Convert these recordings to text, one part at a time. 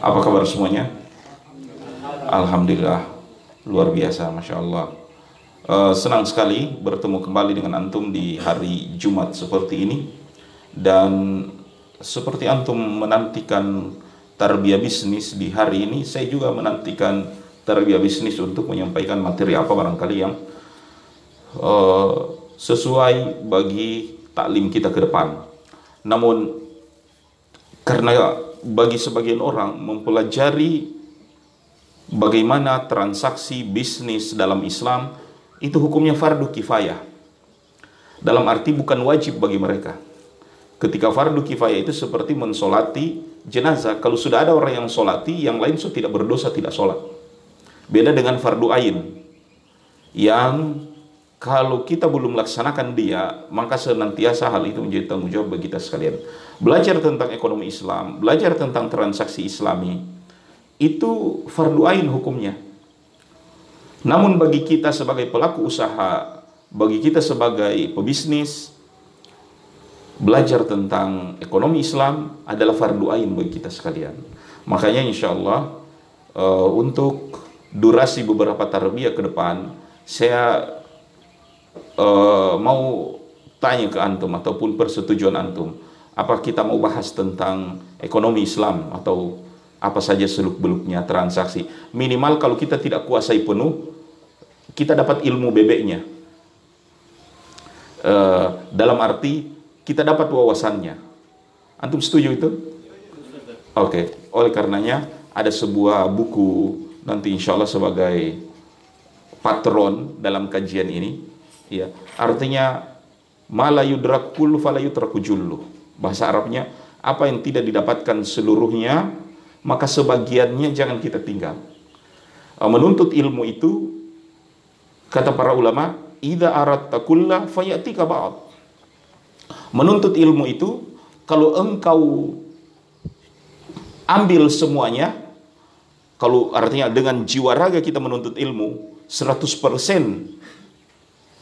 Apa kabar semuanya? Alhamdulillah luar biasa, masya Allah. Uh, senang sekali bertemu kembali dengan antum di hari Jumat seperti ini dan seperti antum menantikan tarbiyah bisnis di hari ini, saya juga menantikan tarbiyah bisnis untuk menyampaikan materi apa barangkali yang uh, sesuai bagi taklim kita ke depan. Namun karena bagi sebagian orang mempelajari bagaimana transaksi bisnis dalam Islam itu hukumnya fardu kifayah. Dalam arti bukan wajib bagi mereka. Ketika fardu kifayah itu seperti mensolati jenazah. Kalau sudah ada orang yang solati, yang lain sudah tidak berdosa, tidak sholat. Beda dengan fardu ain. Yang kalau kita belum melaksanakan dia, maka senantiasa hal itu menjadi tanggung jawab bagi kita sekalian. Belajar tentang ekonomi Islam, belajar tentang transaksi Islami, itu fardu ain hukumnya. Namun bagi kita sebagai pelaku usaha, bagi kita sebagai pebisnis, belajar tentang ekonomi Islam adalah fardu ain bagi kita sekalian. Makanya insya Allah uh, untuk durasi beberapa tarbiyah ke depan, saya uh, mau tanya ke antum ataupun persetujuan antum, apa kita mau bahas tentang ekonomi Islam atau apa saja seluk beluknya transaksi. Minimal kalau kita tidak kuasai penuh, kita dapat ilmu bebeknya. Uh, dalam arti kita dapat wawasannya. Antum setuju itu? Oke. Okay. Oleh karenanya ada sebuah buku nanti insya Allah sebagai patron dalam kajian ini Ya, artinya mala yutraku jullu. Bahasa Arabnya apa yang tidak didapatkan seluruhnya maka sebagiannya jangan kita tinggal. Uh, menuntut ilmu itu kata para ulama, idza aratta kulla fayatika ba'd. Menuntut ilmu itu kalau engkau ambil semuanya kalau artinya dengan jiwa raga kita menuntut ilmu 100%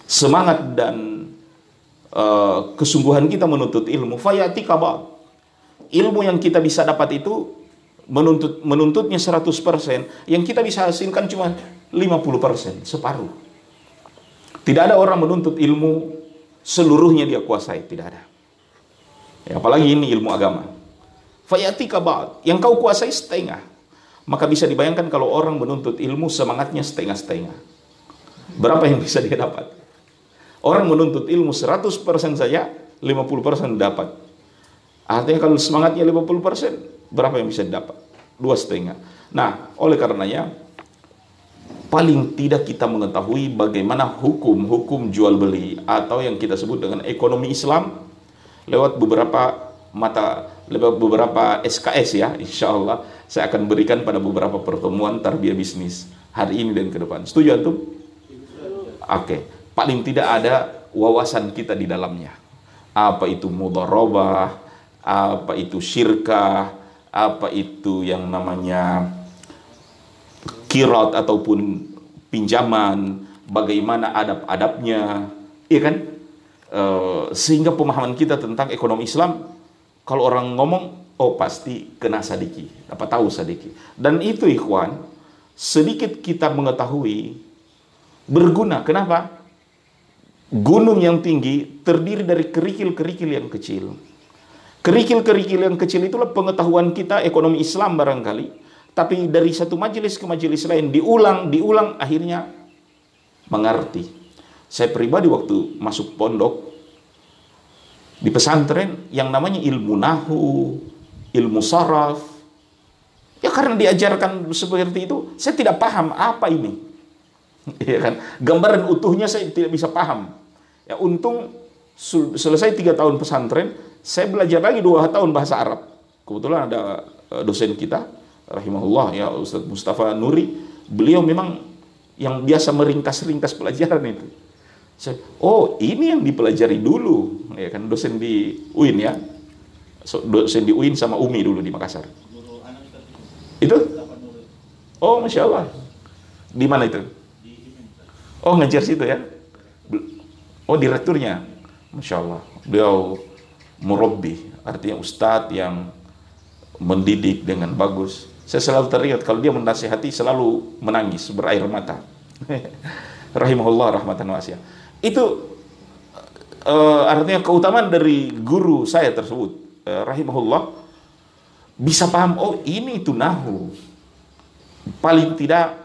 semangat dan uh, kesungguhan kita menuntut ilmu. Fayati kabal ilmu yang kita bisa dapat itu menuntut menuntutnya 100% yang kita bisa hasilkan cuma 50% separuh. Tidak ada orang menuntut ilmu seluruhnya dia kuasai. Tidak ada. Ya, apalagi ini ilmu agama. Fayati kabal yang kau kuasai setengah. Maka bisa dibayangkan kalau orang menuntut ilmu semangatnya setengah-setengah. Berapa yang bisa dia dapat Orang menuntut ilmu 100% saja, 50% dapat. Artinya kalau semangatnya 50%, berapa yang bisa didapat? Dua setengah. Nah, oleh karenanya, paling tidak kita mengetahui bagaimana hukum-hukum jual beli atau yang kita sebut dengan ekonomi Islam lewat beberapa mata lewat beberapa SKS ya insya Allah saya akan berikan pada beberapa pertemuan tarbiyah bisnis hari ini dan ke depan setuju antum? Oke okay paling tidak ada wawasan kita di dalamnya. Apa itu mudharabah, apa itu syirkah, apa itu yang namanya kirot ataupun pinjaman, bagaimana adab-adabnya, iya kan? E, sehingga pemahaman kita tentang ekonomi Islam, kalau orang ngomong, oh pasti kena sadiki, dapat tahu sadiki. Dan itu ikhwan, sedikit kita mengetahui berguna. Kenapa? Gunung yang tinggi terdiri dari kerikil-kerikil yang kecil. Kerikil-kerikil yang kecil itulah pengetahuan kita ekonomi Islam barangkali. Tapi dari satu majelis ke majelis lain diulang, diulang akhirnya mengerti. Saya pribadi waktu masuk pondok di pesantren yang namanya ilmu nahu, ilmu saraf. Ya karena diajarkan seperti itu, saya tidak paham apa ini. Ya kan? Gambaran utuhnya saya tidak bisa paham. Ya untung selesai tiga tahun pesantren, saya belajar lagi dua tahun bahasa Arab. Kebetulan ada eh, dosen kita, rahimahullah ya Ustadz Mustafa Nuri, beliau memang yang biasa meringkas-ringkas pelajaran itu. Saya, oh ini yang dipelajari dulu, ya kan dosen di UIN ya, dosen di UIN sama Umi dulu di Makassar. Itu? Oh masya Allah. Di mana itu? Oh ngejar situ ya? Oh direkturnya? Masya Allah. Beliau murabbi, artinya ustadz yang mendidik dengan bagus. Saya selalu teringat kalau dia menasihati selalu menangis berair mata. Rahimahullah rahmatan wasiah. Itu uh, artinya keutamaan dari guru saya tersebut uh, rahimahullah bisa paham oh ini itu nahu. Paling tidak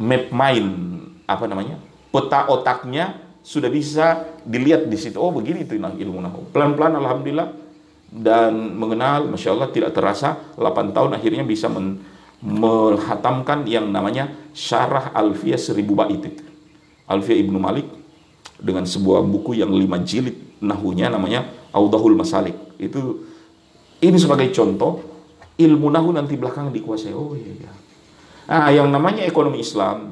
map mind apa namanya? peta otaknya sudah bisa dilihat di situ. Oh begini itu ilmu nahu. Pelan-pelan alhamdulillah dan mengenal Masya Allah tidak terasa 8 tahun akhirnya bisa men, menghatamkan yang namanya Syarah Alfiyah Seribu Bait itu. Alfiyah Ibnu Malik dengan sebuah buku yang lima jilid nahunya namanya Audahul Masalik. Itu ini sebagai contoh ilmu nahu nanti belakang dikuasai. Oh iya iya. Nah, yang namanya ekonomi Islam,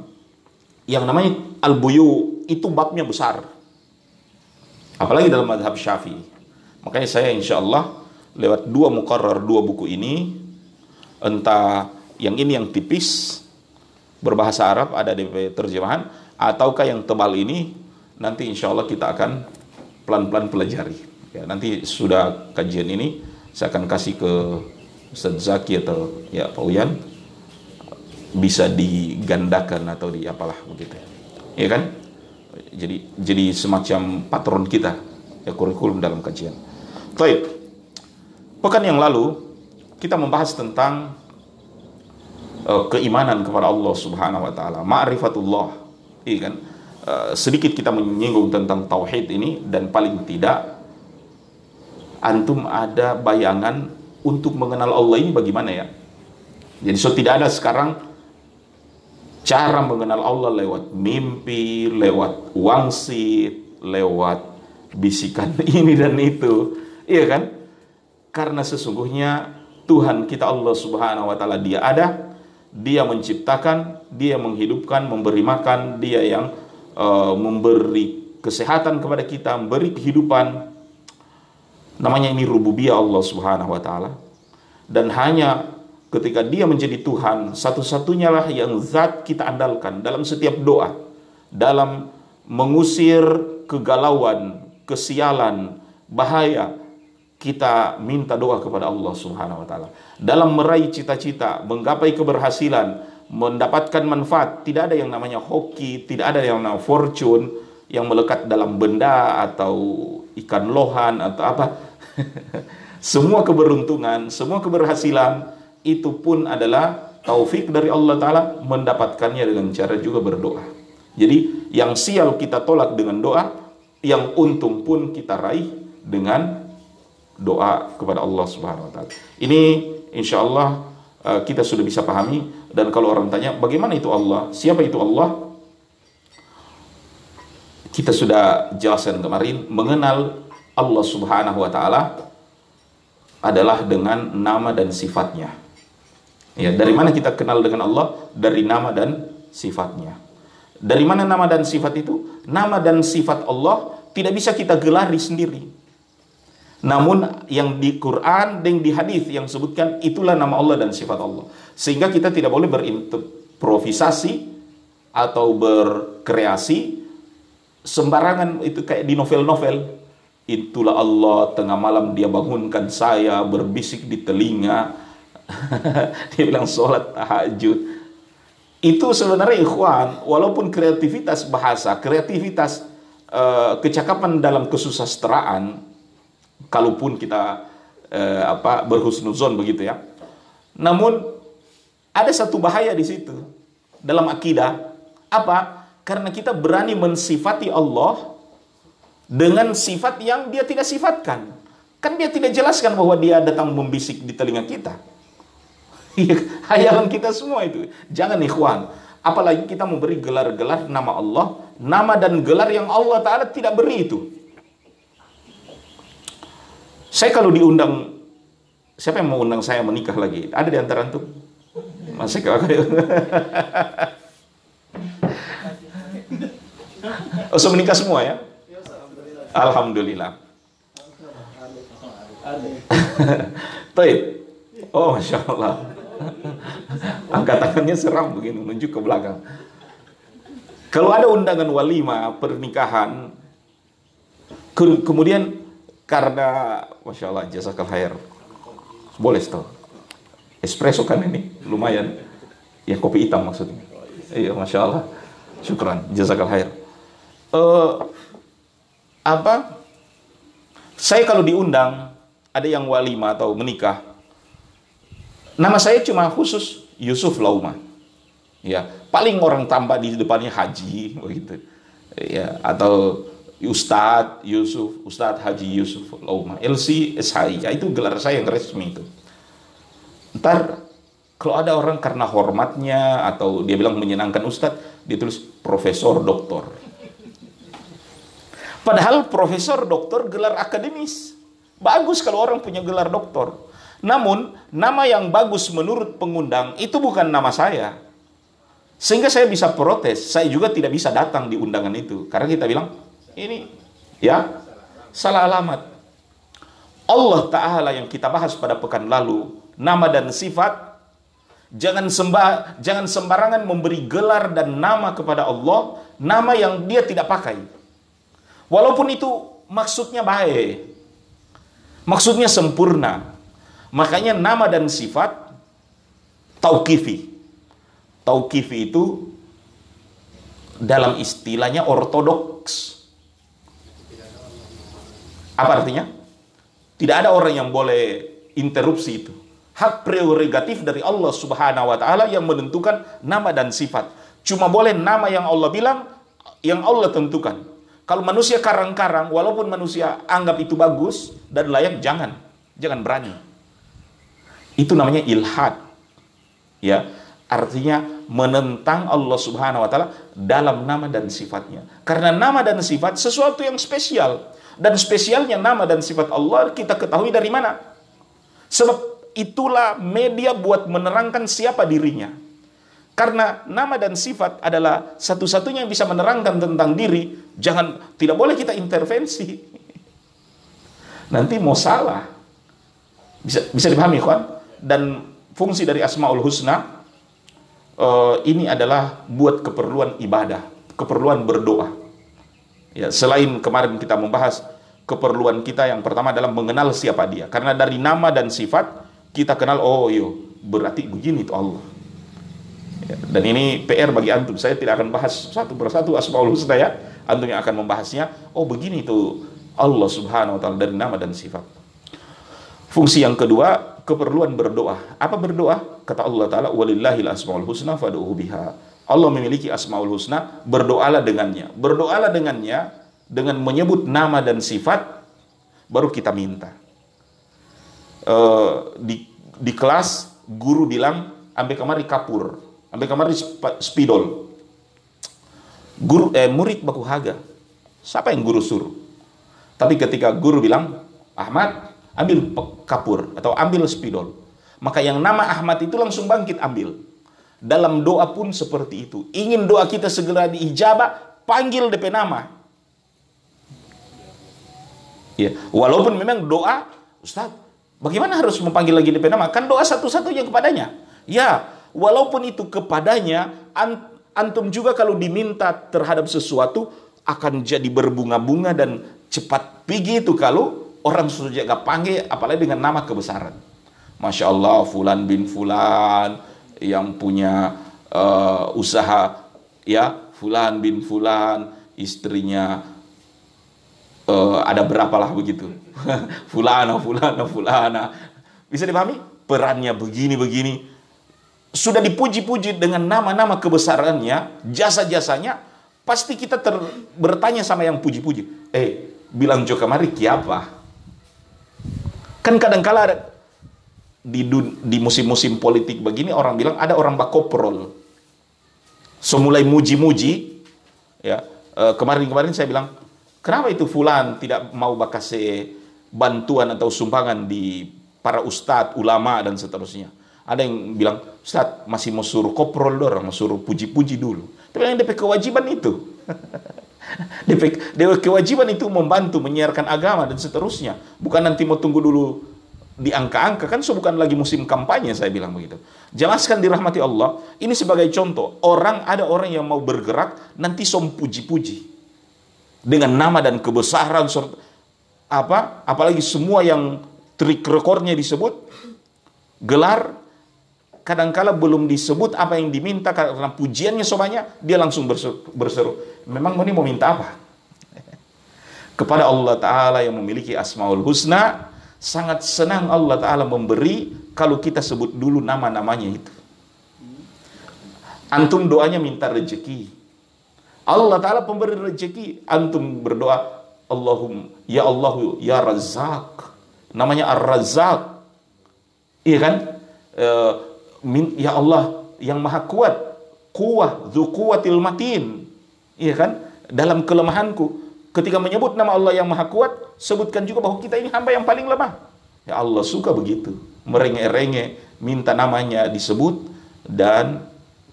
yang namanya al-buyu itu babnya besar. Apalagi dalam madhab syafi'i. Makanya saya insya Allah lewat dua mukarrar dua buku ini, entah yang ini yang tipis berbahasa Arab ada di terjemahan, ataukah yang tebal ini nanti insya Allah kita akan pelan-pelan pelajari. Ya, nanti sudah kajian ini saya akan kasih ke Ustaz Zaki atau ya Pak Uyan bisa digandakan atau di apalah begitu. Ya kan? Jadi jadi semacam patron kita ya kurikulum dalam kajian. Baik. Pekan yang lalu kita membahas tentang uh, keimanan kepada Allah Subhanahu wa taala, ma'rifatullah. Iya kan? Uh, sedikit kita menyinggung tentang tauhid ini dan paling tidak antum ada bayangan untuk mengenal Allah ini bagaimana ya? Jadi so tidak ada sekarang cara mengenal Allah lewat mimpi, lewat wangsit, lewat bisikan ini dan itu. Iya kan? Karena sesungguhnya Tuhan kita Allah Subhanahu wa taala dia ada, dia menciptakan, dia menghidupkan, memberi makan, dia yang uh, memberi kesehatan kepada kita, memberi kehidupan. Namanya ini rububiyah Allah Subhanahu wa taala. Dan hanya ketika dia menjadi Tuhan, satu-satunya lah yang zat kita andalkan dalam setiap doa, dalam mengusir kegalauan, kesialan, bahaya, kita minta doa kepada Allah Subhanahu wa taala. Dalam meraih cita-cita, menggapai keberhasilan, mendapatkan manfaat, tidak ada yang namanya hoki, tidak ada yang namanya fortune yang melekat dalam benda atau ikan lohan atau apa. semua keberuntungan, semua keberhasilan itu pun adalah taufik dari Allah taala mendapatkannya dengan cara juga berdoa. Jadi yang sial kita tolak dengan doa, yang untung pun kita raih dengan doa kepada Allah Subhanahu wa taala. Ini insya Allah uh, kita sudah bisa pahami dan kalau orang tanya bagaimana itu Allah? Siapa itu Allah? Kita sudah jelaskan kemarin mengenal Allah Subhanahu wa taala adalah dengan nama dan sifatnya. Ya, dari mana kita kenal dengan Allah? Dari nama dan sifatnya. Dari mana nama dan sifat itu? Nama dan sifat Allah tidak bisa kita gelari sendiri. Namun yang di Quran dan di hadis yang sebutkan itulah nama Allah dan sifat Allah. Sehingga kita tidak boleh berimprovisasi atau berkreasi sembarangan itu kayak di novel-novel. Itulah Allah tengah malam dia bangunkan saya berbisik di telinga. dia bilang sholat tahajud. Itu sebenarnya ikhwan, walaupun kreativitas bahasa, kreativitas uh, kecakapan dalam kesusastraan kalaupun kita eh, apa berhusnuzon begitu ya. Namun ada satu bahaya di situ dalam akidah apa? Karena kita berani mensifati Allah dengan sifat yang dia tidak sifatkan. Kan dia tidak jelaskan bahwa dia datang membisik di telinga kita. Iya, hayalan kita semua itu. Jangan ikhwan. Apalagi kita memberi gelar-gelar nama Allah, nama dan gelar yang Allah Ta'ala tidak beri itu. Saya kalau diundang, siapa yang mau undang saya menikah lagi? Ada di antara antum? Masih kau Oh, so menikah semua ya? Alhamdulillah. Taib. Oh, masya Allah. Angkat tangannya seram begini, menunjuk ke belakang. Kalau ada undangan walima pernikahan, kemudian karena masya Allah jasa khair Boleh setahun. Espresso kan ini lumayan. Ya kopi hitam maksudnya. Iya, masya Allah. Syukran, jazakal khair. Uh, apa? Saya kalau diundang ada yang walima atau menikah, nama saya cuma khusus Yusuf Lauma. Ya, paling orang tambah di depannya Haji begitu. Ya, atau Ustadz Yusuf, Ustadz Haji Yusuf Lauma, LC SHI, ya, itu gelar saya yang resmi itu. Ntar kalau ada orang karena hormatnya atau dia bilang menyenangkan Ustadz, dia tulis Profesor Doktor. Padahal Profesor Doktor gelar akademis. Bagus kalau orang punya gelar doktor. Namun, nama yang bagus menurut pengundang itu bukan nama saya. Sehingga saya bisa protes. Saya juga tidak bisa datang di undangan itu. Karena kita bilang, ini ya salah alamat. Allah Ta'ala yang kita bahas pada pekan lalu, nama dan sifat Jangan sembah, jangan sembarangan memberi gelar dan nama kepada Allah, nama yang dia tidak pakai. Walaupun itu maksudnya baik. Maksudnya sempurna. Makanya nama dan sifat tauqifi. Tauqifi itu dalam istilahnya ortodoks. Apa artinya? Tidak ada orang yang boleh interupsi itu hak prerogatif dari Allah Subhanahu wa taala yang menentukan nama dan sifat. Cuma boleh nama yang Allah bilang yang Allah tentukan. Kalau manusia karang-karang walaupun manusia anggap itu bagus dan layak jangan. Jangan berani. Itu namanya ilhad. Ya, artinya menentang Allah Subhanahu wa taala dalam nama dan sifatnya. Karena nama dan sifat sesuatu yang spesial dan spesialnya nama dan sifat Allah kita ketahui dari mana? Sebab itulah media buat menerangkan siapa dirinya. Karena nama dan sifat adalah satu-satunya yang bisa menerangkan tentang diri, jangan tidak boleh kita intervensi. Nanti mau salah. Bisa bisa dipahami kan? Dan fungsi dari Asmaul Husna uh, ini adalah buat keperluan ibadah, keperluan berdoa. Ya, selain kemarin kita membahas keperluan kita yang pertama adalah mengenal siapa dia. Karena dari nama dan sifat kita kenal oh yo berarti begini itu Allah ya, dan ini PR bagi antum saya tidak akan bahas satu persatu asmaul husna ya antum yang akan membahasnya oh begini itu Allah subhanahu wa ta'ala dari nama dan sifat fungsi yang kedua keperluan berdoa apa berdoa kata Allah taala walillahil asmaul husna fad'uhu biha Allah memiliki asmaul husna berdoalah dengannya berdoalah dengannya dengan menyebut nama dan sifat baru kita minta uh, di di kelas guru bilang ambil kamari kapur, ambil kamari spidol. Guru eh, murid baku haga. Siapa yang guru suruh? Tapi ketika guru bilang, Ahmad, ambil kapur atau ambil spidol. Maka yang nama Ahmad itu langsung bangkit ambil. Dalam doa pun seperti itu. Ingin doa kita segera diijabah, panggil DP nama. Ya, walaupun memang doa, Ustaz, Bagaimana harus memanggil lagi DP nama? Kan doa satu-satunya kepadanya. Ya, walaupun itu kepadanya, antum juga kalau diminta terhadap sesuatu akan jadi berbunga-bunga dan cepat pergi itu kalau orang sudah jaga panggil, apalagi dengan nama kebesaran. Masya Allah, Fulan bin Fulan yang punya uh, usaha, ya, Fulan bin Fulan, istrinya uh, ada berapalah begitu. fulana, fulana, fulana. Bisa dipahami? Perannya begini-begini. Sudah dipuji-puji dengan nama-nama kebesarannya, jasa-jasanya, pasti kita ter, bertanya sama yang puji-puji. Eh, bilang Jo kamari kiapa? Kan kadang-kala ada di, di musim-musim politik begini orang bilang ada orang bakoprol. Semulai muji-muji, ya eh, kemarin-kemarin saya bilang Kenapa itu fulan tidak mau bakase bantuan atau sumbangan di para ustadz, ulama dan seterusnya. Ada yang bilang, Ustadz masih mau suruh koprol dorong, mau suruh puji-puji dulu. Tapi yang DP kewajiban itu. DP kewajiban itu membantu menyiarkan agama dan seterusnya. Bukan nanti mau tunggu dulu di angka-angka. Kan so bukan lagi musim kampanye saya bilang begitu. Jelaskan dirahmati Allah. Ini sebagai contoh. Orang ada orang yang mau bergerak nanti som puji-puji dengan nama dan kebesaran apa apalagi semua yang trik rekornya disebut gelar kadangkala belum disebut apa yang diminta karena pujiannya semuanya dia langsung berseru, berseru. Memang ini mau minta apa? Kepada Allah Ta'ala yang memiliki Asmaul Husna sangat senang Allah Ta'ala memberi kalau kita sebut dulu nama-namanya itu. Antum doanya minta rezeki. Allah Ta'ala pemberi rezeki antum berdoa Allahum ya Allah ya Razak namanya Ar-Razzaq. Iya kan? E, min, ya Allah yang maha kuat kuah kuwatil matin iya kan? Dalam kelemahanku ketika menyebut nama Allah yang maha kuat sebutkan juga bahwa kita ini hamba yang paling lemah. Ya Allah suka begitu. Merengek-rengek minta namanya disebut dan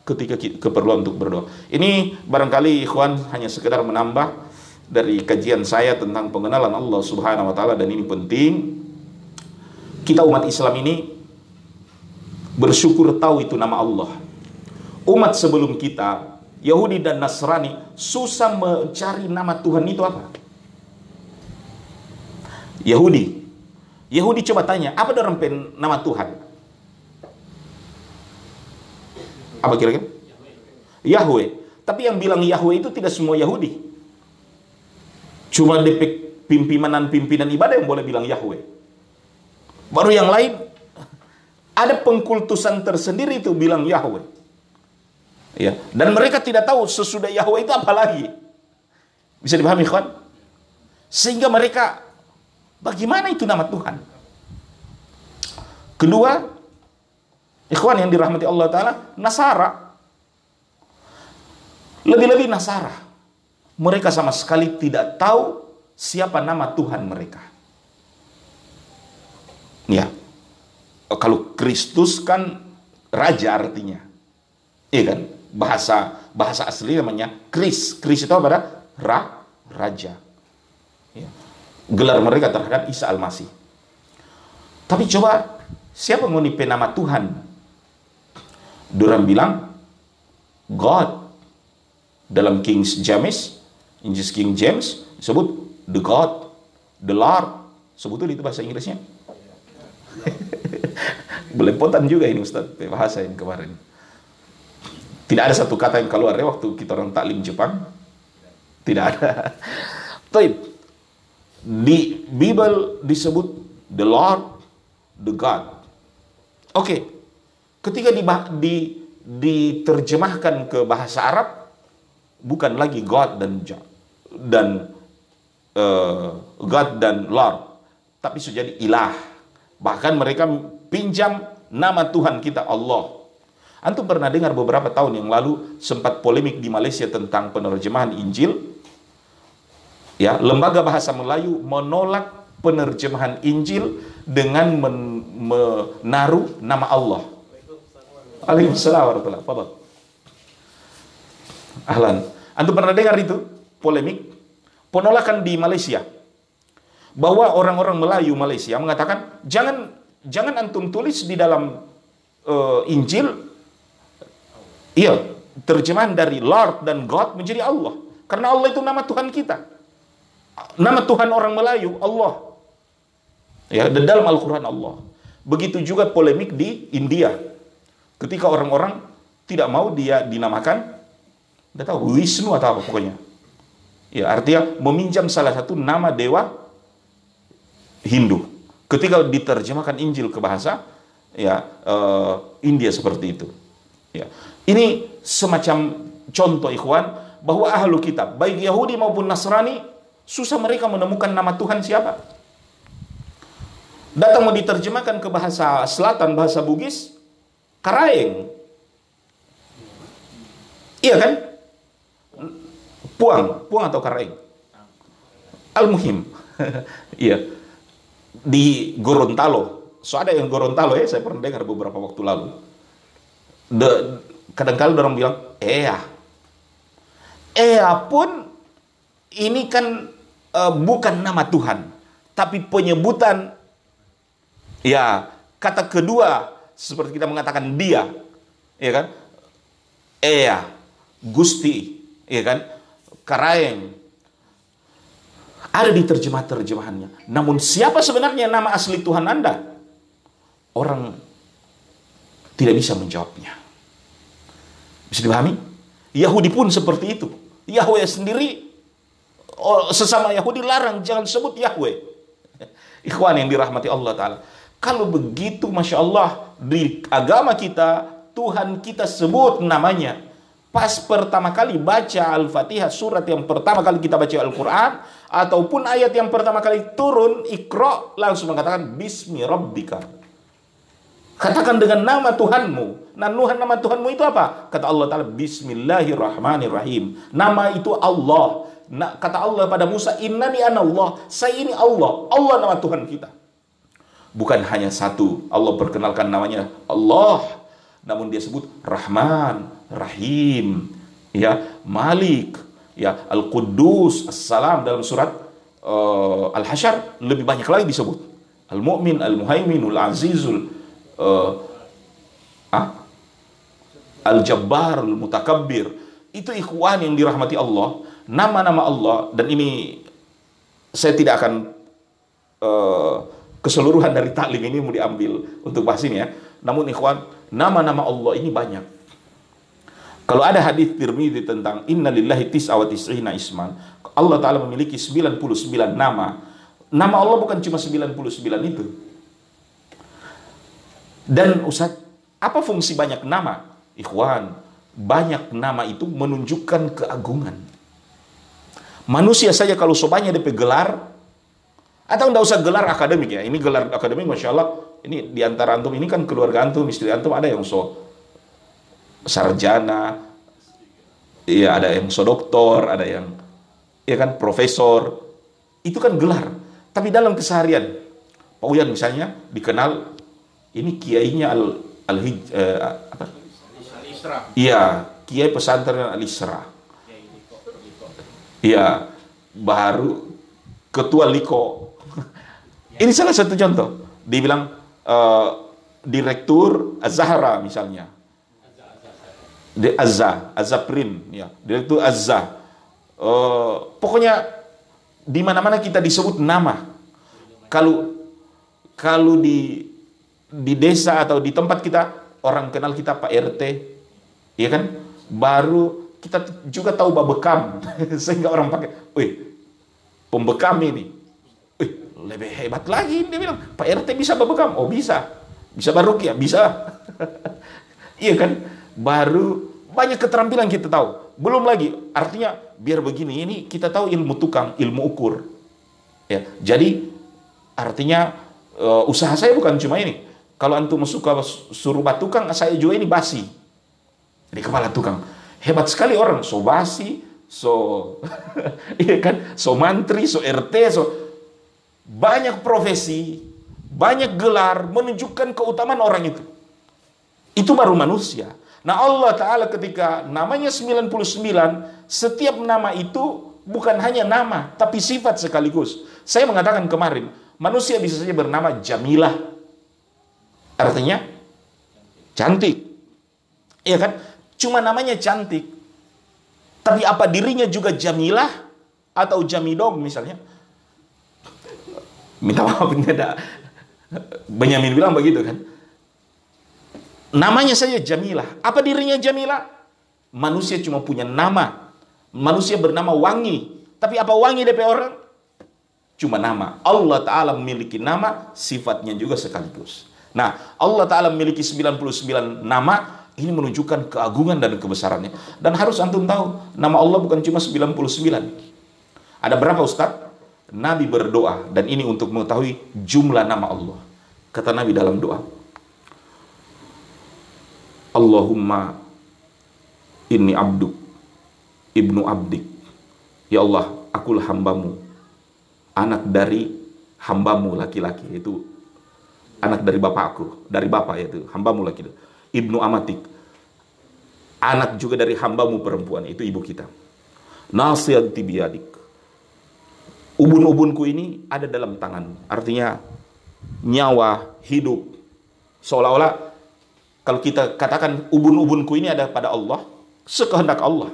ketika keperluan untuk berdoa. Ini barangkali ikhwan hanya sekedar menambah dari kajian saya tentang pengenalan Allah Subhanahu wa taala dan ini penting. Kita umat Islam ini bersyukur tahu itu nama Allah. Umat sebelum kita, Yahudi dan Nasrani, susah mencari nama Tuhan itu apa? Yahudi. Yahudi coba tanya, apa dalam nama Tuhan? Apa kira-kira? Yahweh. Tapi yang bilang Yahweh itu tidak semua Yahudi. Cuma DP pimpinan-pimpinan ibadah yang boleh bilang Yahweh. Baru yang lain ada pengkultusan tersendiri itu bilang Yahweh. Ya, dan mereka tidak tahu sesudah Yahweh itu apa lagi. Bisa dipahami, kawan? Sehingga mereka bagaimana itu nama Tuhan? Kedua, ikhwan yang dirahmati Allah taala, Nasara. Lebih-lebih Nasara. Mereka sama sekali tidak tahu siapa nama Tuhan mereka. Ya. Kalau Kristus kan raja artinya. Iya kan? Bahasa bahasa asli namanya Kris. Kris itu apa? Ra, raja. Ya. Gelar mereka terhadap Isa Al-Masih. Tapi coba siapa menipe nama Tuhan? Durang bilang God. Dalam King James, Injil King James disebut the God, the Lord. Sebetulnya itu bahasa Inggrisnya. Belepotan juga ini Ustaz, bahasa yang kemarin. Tidak ada satu kata yang keluar ya waktu kita orang taklim Jepang. Tidak ada. Tapi di Bible disebut the Lord, the God. Oke. Okay. Ketika di, di diterjemahkan ke bahasa Arab bukan lagi God dan dan uh, God dan Lord, tapi sudah jadi ilah Bahkan mereka pinjam nama Tuhan kita Allah. Antum pernah dengar beberapa tahun yang lalu sempat polemik di Malaysia tentang penerjemahan Injil. Ya, lembaga bahasa Melayu menolak penerjemahan Injil dengan men menaruh nama Allah. Waalaikumsalam warahmatullahi wabarakatuh. Ahlan. Antum pernah dengar itu polemik penolakan di Malaysia? bahwa orang-orang Melayu Malaysia mengatakan jangan jangan antum tulis di dalam uh, Injil iya terjemahan dari Lord dan God menjadi Allah karena Allah itu nama Tuhan kita nama Tuhan orang Melayu Allah ya dalam Al-Quran Allah begitu juga polemik di India ketika orang-orang tidak mau dia dinamakan tidak tahu Wisnu atau apa pokoknya ya artinya meminjam salah satu nama dewa Hindu. Ketika diterjemahkan Injil ke bahasa ya uh, India seperti itu. Ya. Ini semacam contoh ikhwan bahwa ahlu kitab baik Yahudi maupun Nasrani susah mereka menemukan nama Tuhan siapa. Datang mau diterjemahkan ke bahasa selatan, bahasa Bugis, Karaeng. Iya kan? Puang, puang atau Karaeng? Al-Muhim. iya di Gorontalo. So ada yang Gorontalo ya, saya pernah dengar beberapa waktu lalu. De, kadang-kadang orang bilang, "Ea." Ea pun ini kan uh, bukan nama Tuhan, tapi penyebutan ya kata kedua seperti kita mengatakan dia, ya kan? Ea, Gusti, ya kan? Karaeng, ada di terjemah-terjemahannya. Namun siapa sebenarnya nama asli Tuhan Anda? Orang tidak bisa menjawabnya. Bisa dipahami? Yahudi pun seperti itu. Yahweh sendiri sesama Yahudi larang jangan sebut Yahweh. Ikhwan yang dirahmati Allah Ta'ala. Kalau begitu Masya Allah di agama kita Tuhan kita sebut namanya. Pas pertama kali baca Al-Fatihah surat yang pertama kali kita baca Al-Quran ataupun ayat yang pertama kali turun ikro langsung mengatakan Bismi Rabbika Katakan dengan nama Tuhanmu. Nah, Nuhan nama Tuhanmu itu apa? Kata Allah Ta'ala, Bismillahirrahmanirrahim. Nama itu Allah. Nah, kata Allah pada Musa, Innani ana Allah. Saya ini Allah. Allah nama Tuhan kita. Bukan hanya satu. Allah perkenalkan namanya Allah. Namun dia sebut Rahman, Rahim, ya Malik, ya Al-Quddus, As-Salam dalam surat uh, Al-Hasyar lebih banyak lagi disebut. Al-Mu'min, Al-Muhaimin, Al-Azizul, uh, ah, Al-Jabbar, Al-Mutakabbir. Itu ikhwan yang dirahmati Allah. Nama-nama Allah. Dan ini saya tidak akan uh, keseluruhan dari taklim ini mau diambil untuk bahas ini ya. Namun ikhwan, nama-nama Allah ini banyak. Kalau ada hadis Tirmidzi tentang Inna lillahi tis'a wa tis'ina isman. Allah Ta'ala memiliki 99 nama. Nama Allah bukan cuma 99 itu. Dan Ustaz, apa fungsi banyak nama? Ikhwan, banyak nama itu menunjukkan keagungan. Manusia saja kalau sobanya DP gelar, atau tidak usah gelar akademik ya, ini gelar akademik Masya Allah, ini di antara antum ini kan keluarga antum, istri antum ada yang so sarjana, iya ada yang so doktor, ada yang ya kan profesor, itu kan gelar. Tapi dalam keseharian, Pak Uyan misalnya dikenal ini kiainya al al eh, apa? Iya, kiai pesantren al Isra. Iya, baru ketua Liko. Ini salah satu contoh. Dibilang uh, direktur Az-Zahra misalnya. Di Azza, Azaprin, ya. Direktur Azza. Uh, pokoknya di mana-mana kita disebut nama. Kalau kalau di di desa atau di tempat kita orang kenal kita Pak RT, ya kan? Baru kita juga tahu babekam. Sehingga orang pakai, wih pembekam ini, wih lebih hebat lagi dia bilang. Pak RT bisa babekam, oh bisa, bisa baru ya bisa, iya kan? Baru banyak keterampilan kita tahu, belum lagi artinya biar begini ini kita tahu ilmu tukang, ilmu ukur, ya jadi artinya uh, usaha saya bukan cuma ini kalau antum suka suruh tukang, saya juga ini basi. Jadi kepala tukang. Hebat sekali orang, so basi, so iya kan, so mantri, so RT, so banyak profesi, banyak gelar menunjukkan keutamaan orang itu. Itu baru manusia. Nah Allah Ta'ala ketika namanya 99, setiap nama itu bukan hanya nama, tapi sifat sekaligus. Saya mengatakan kemarin, manusia bisa saja bernama Jamilah, Artinya cantik. Iya kan? Cuma namanya cantik. Tapi apa dirinya juga jamilah atau jamidog misalnya? Minta maaf ini ada Benyamin bilang begitu kan. Namanya saja Jamilah. Apa dirinya Jamilah? Manusia cuma punya nama. Manusia bernama Wangi. Tapi apa Wangi DP orang? Cuma nama. Allah Ta'ala memiliki nama, sifatnya juga sekaligus. Nah, Allah Ta'ala memiliki 99 nama, ini menunjukkan keagungan dan kebesarannya. Dan harus antum tahu, nama Allah bukan cuma 99. Ada berapa Ustaz? Nabi berdoa, dan ini untuk mengetahui jumlah nama Allah. Kata Nabi dalam doa, Allahumma inni abduk, ibnu abdik. Ya Allah, akulah hambamu, anak dari hambamu laki-laki, itu anak dari bapakku, dari bapak yaitu hambamu itu. Ibnu Amatik. Anak juga dari hambamu perempuan, itu ibu kita. Nasihat tibiadik. Ubun-ubunku ini ada dalam tangan. Artinya nyawa, hidup. Seolah-olah kalau kita katakan ubun-ubunku ini ada pada Allah, sekehendak Allah.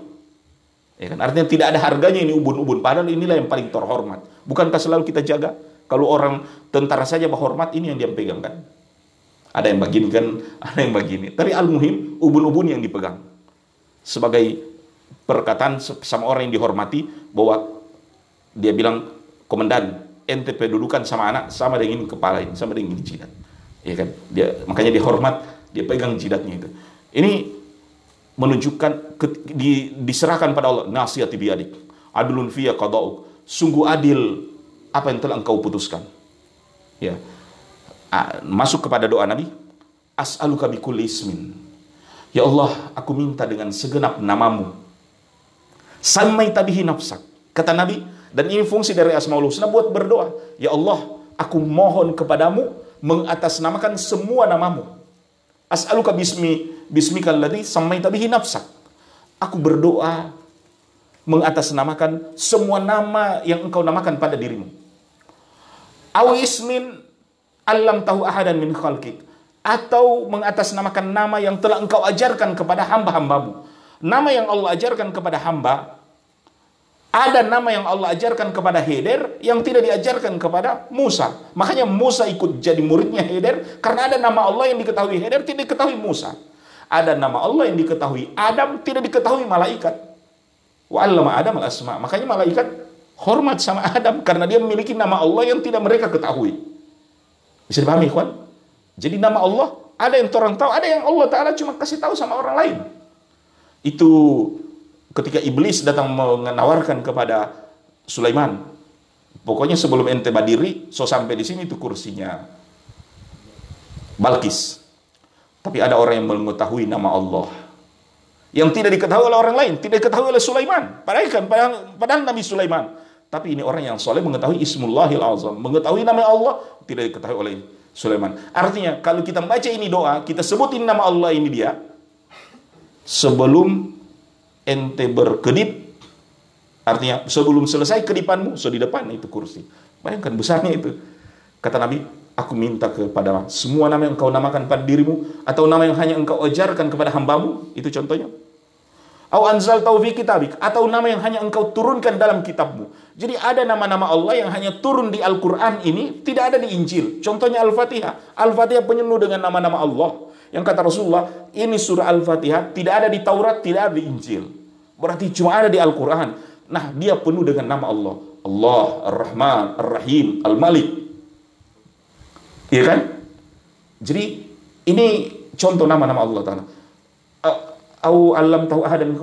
Ya kan? Artinya tidak ada harganya ini ubun-ubun. Padahal inilah yang paling terhormat. Bukankah selalu kita jaga? Kalau orang tentara saja berhormat, ini yang dia pegang kan? Ada yang begini kan, ada yang begini. Tapi al-muhim, ubun-ubun yang dipegang. Sebagai perkataan sama orang yang dihormati, bahwa dia bilang, komandan, ente pedudukan sama anak, sama dengan kepala ini, sama dengan jidat. Ya kan? Dia, makanya dihormat, dia pegang jidatnya itu. Ini menunjukkan di, diserahkan pada Allah nasihati biadik adlun fiya qada'uk sungguh adil apa yang telah engkau putuskan? Ya. Masuk kepada doa Nabi as'aluka kulli ismin. Ya Allah aku minta dengan segenap namamu. Samai tabihi nafsak kata Nabi dan ini fungsi dari asmaul husna buat berdoa. Ya Allah aku mohon kepadamu mengatasnamakan semua namamu. As'aluka bismi bismikal ladzi samaita bihi nafsak. Aku berdoa mengatasnamakan semua nama yang engkau namakan pada dirimu. Aw ismin alam tahu ahadan min khalqik atau mengatasnamakan nama yang telah engkau ajarkan kepada hamba-hambamu. Nama yang Allah ajarkan kepada hamba ada nama yang Allah ajarkan kepada Heder yang tidak diajarkan kepada Musa. Makanya Musa ikut jadi muridnya Heder karena ada nama Allah yang diketahui Heder tidak diketahui Musa. Ada nama Allah yang diketahui Adam tidak diketahui malaikat. Wa Adam al-asma. Makanya malaikat hormat sama Adam karena dia memiliki nama Allah yang tidak mereka ketahui. Bisa dipahami, ikhwan? Jadi nama Allah ada yang orang tahu, ada yang Allah Ta'ala cuma kasih tahu sama orang lain. Itu ketika iblis datang menawarkan kepada Sulaiman, pokoknya sebelum ente badiri, so sampai di sini itu kursinya Balkis. Tapi ada orang yang mengetahui nama Allah yang tidak diketahui oleh orang lain, tidak diketahui oleh Sulaiman. Padahal kan padahal, padahal Nabi Sulaiman. Tapi ini orang yang soleh mengetahui Ismullahil Azam, mengetahui nama Allah tidak diketahui oleh Sulaiman. Artinya kalau kita membaca ini doa, kita sebutin nama Allah ini dia sebelum ente berkedip artinya sebelum selesai kedipanmu so di depan itu kursi bayangkan besarnya itu kata Nabi aku minta kepada semua nama yang engkau namakan pada dirimu atau nama yang hanya engkau ajarkan kepada hambamu itu contohnya Au anzal taufi kitabik atau nama yang hanya engkau turunkan dalam kitabmu. Jadi ada nama-nama Allah yang hanya turun di Al-Qur'an ini tidak ada di Injil. Contohnya Al-Fatihah. Al-Fatihah penuh dengan nama-nama Allah. Yang kata Rasulullah, ini surah Al-Fatihah tidak ada di Taurat, tidak ada di Injil. Berarti cuma ada di Al-Quran. Nah, dia penuh dengan nama Allah. Allah, Ar-Rahman, Ar-Rahim, Al-Malik. Iya kan? Jadi, ini contoh nama-nama Allah Ta'ala. Au alam tahu ahadan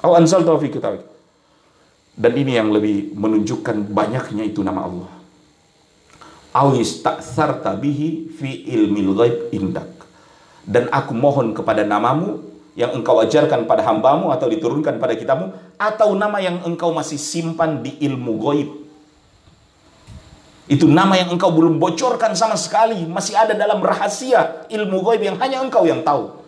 Au anzal tahu fi. Dan ini yang lebih menunjukkan banyaknya itu nama Allah. Awis taksarta bihi fi ilmil ghaib indak. Dan aku mohon kepada namamu yang engkau ajarkan pada hambamu atau diturunkan pada kitabmu atau nama yang engkau masih simpan di ilmu goib itu nama yang engkau belum bocorkan sama sekali masih ada dalam rahasia ilmu goib yang hanya engkau yang tahu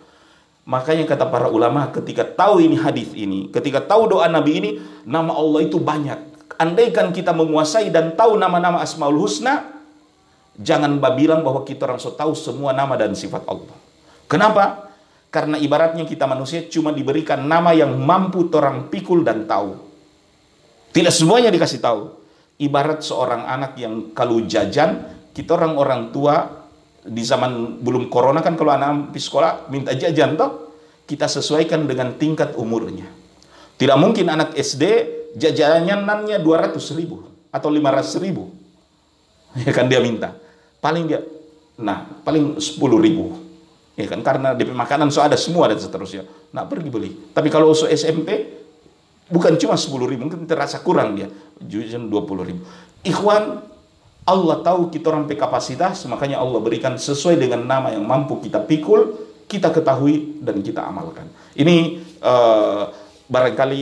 makanya kata para ulama ketika tahu ini hadis ini ketika tahu doa nabi ini nama Allah itu banyak andaikan kita menguasai dan tahu nama-nama asmaul husna Jangan bilang bahwa kita orang so tahu semua nama dan sifat Allah. Kenapa? Karena ibaratnya kita manusia cuma diberikan nama yang mampu orang pikul dan tahu. Tidak semuanya dikasih tahu. Ibarat seorang anak yang kalau jajan, kita orang-orang tua di zaman belum corona kan kalau anak di sekolah minta jajan toh, kita sesuaikan dengan tingkat umurnya. Tidak mungkin anak SD jajanannya 200 ribu atau 500 ribu. Ya kan dia minta. Paling dia nah paling sepuluh ribu. Ya kan karena DP makanan so ada semua dan seterusnya. Nah pergi beli. Tapi kalau usul SMP bukan cuma sepuluh ribu mungkin terasa kurang dia. Dua puluh ribu. Ikhwan Allah tahu kita orang kapasitas makanya Allah berikan sesuai dengan nama yang mampu kita pikul kita ketahui dan kita amalkan ini uh, barangkali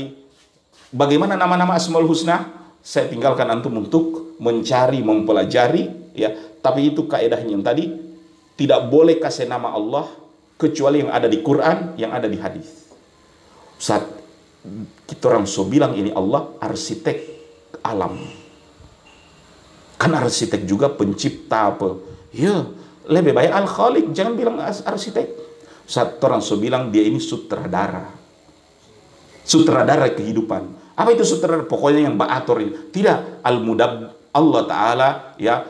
bagaimana nama-nama Asmaul Husna saya tinggalkan antum untuk mencari mempelajari ya tapi itu kaedahnya yang tadi tidak boleh kasih nama Allah kecuali yang ada di Quran, yang ada di hadis. Saat kita orang so bilang ini Allah arsitek alam. Kan arsitek juga pencipta apa? Ya, lebih baik al-khaliq, jangan bilang arsitek. Saat orang so bilang dia ini sutradara. Sutradara kehidupan. Apa itu sutradara? Pokoknya yang baator ini. Tidak, al-mudab Allah Ta'ala ya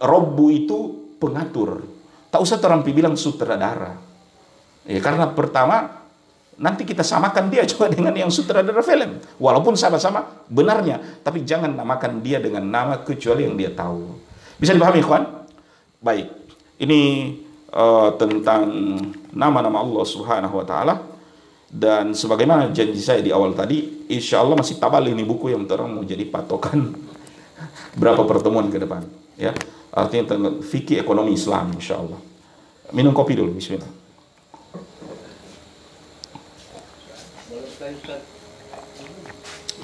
Robbu itu pengatur. Tak usah terampi bilang sutradara. Ya, karena pertama nanti kita samakan dia juga dengan yang sutradara film. Walaupun sama-sama benarnya, tapi jangan namakan dia dengan nama kecuali yang dia tahu. Bisa dipahami, kawan? Baik. Ini uh, tentang nama-nama Allah Subhanahu wa taala dan sebagaimana janji saya di awal tadi, insya Allah masih tabal ini buku yang terang mau jadi patokan berapa pertemuan ke depan. Ya, artinya tentang fikih ekonomi Islam, insya Allah. Minum kopi dulu, Bismillah.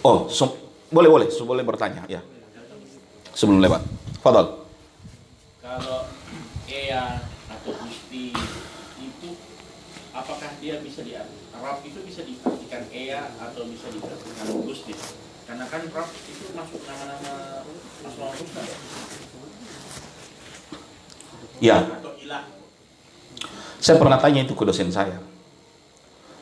Oh, so, boleh boleh, so, boleh bertanya, ya. Sebelum lewat, Fadal. Kalau Ea atau Gusti itu, apakah dia bisa diartikan? Rab itu bisa diartikan Ea atau bisa diartikan Gusti. Karena kan Rab itu masuk nama-nama Asmaul Husna. Ya. Atau ilah. Saya pernah tanya itu ke dosen saya.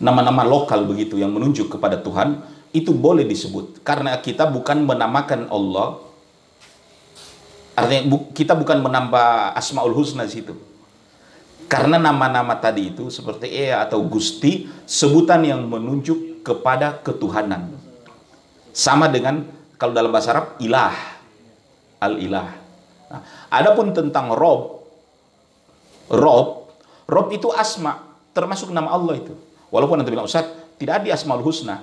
Nama-nama lokal begitu yang menunjuk kepada Tuhan itu boleh disebut karena kita bukan menamakan Allah. Artinya bu- kita bukan menambah Asmaul Husna situ. Karena nama-nama tadi itu seperti Ea atau Gusti, sebutan yang menunjuk kepada ketuhanan. Sama dengan kalau dalam bahasa Arab ilah, al-ilah. Nah, adapun tentang Rob, Rob, Rob itu asma, termasuk nama Allah itu. Walaupun nanti bilang Ustaz, tidak ada Asmaul Husna.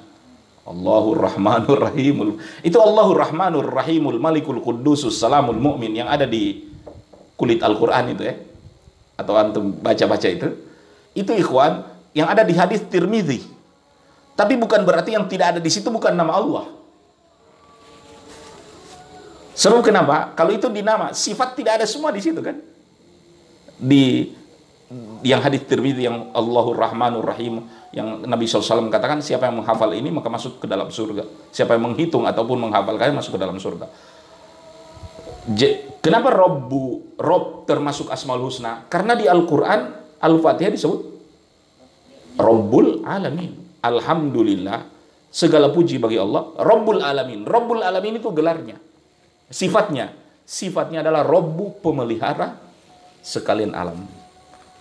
Allahur Rahmanur Rahimul. Itu Allahur Rahmanur Rahimul Malikul Qudusus Salamul Mu'min yang ada di kulit Al-Qur'an itu ya atau antum baca-baca itu, itu ikhwan yang ada di hadis Tirmidzi. Tapi bukan berarti yang tidak ada di situ bukan nama Allah. Seru kenapa? Kalau itu di nama, sifat tidak ada semua di situ kan? Di yang hadis Tirmidzi yang Allahur Rahmanur Rahim yang Nabi SAW katakan siapa yang menghafal ini maka masuk ke dalam surga. Siapa yang menghitung ataupun menghafalkannya masuk ke dalam surga. J kenapa Robbu Rob termasuk Asmaul Husna? Karena di Al-Qur'an Al-Fatihah disebut Rabbul Alamin. Alhamdulillah segala puji bagi Allah Rabbul Alamin. Rabbul Alamin itu gelarnya. Sifatnya, sifatnya adalah Robbu pemelihara sekalian alam.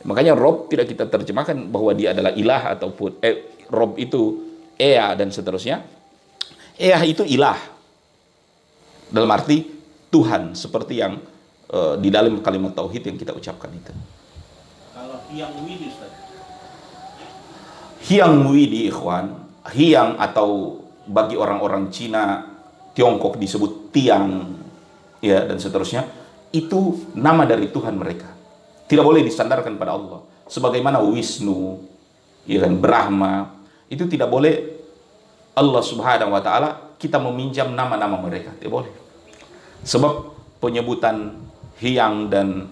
Makanya Rob tidak kita terjemahkan bahwa dia adalah ilah ataupun eh, Rob itu Ea dan seterusnya. Ea itu ilah. Dalam arti Tuhan seperti yang uh, di dalam kalimat tauhid yang kita ucapkan itu. Kalau yang widi Ustaz. Hyang Widi ikhwan, Hyang atau bagi orang-orang Cina, Tiongkok disebut Tiang ya dan seterusnya, itu nama dari Tuhan mereka. Tidak boleh disandarkan pada Allah. Sebagaimana Wisnu, ya kan, Brahma, itu tidak boleh Allah Subhanahu wa taala kita meminjam nama-nama mereka, tidak boleh. Sebab penyebutan Hyang dan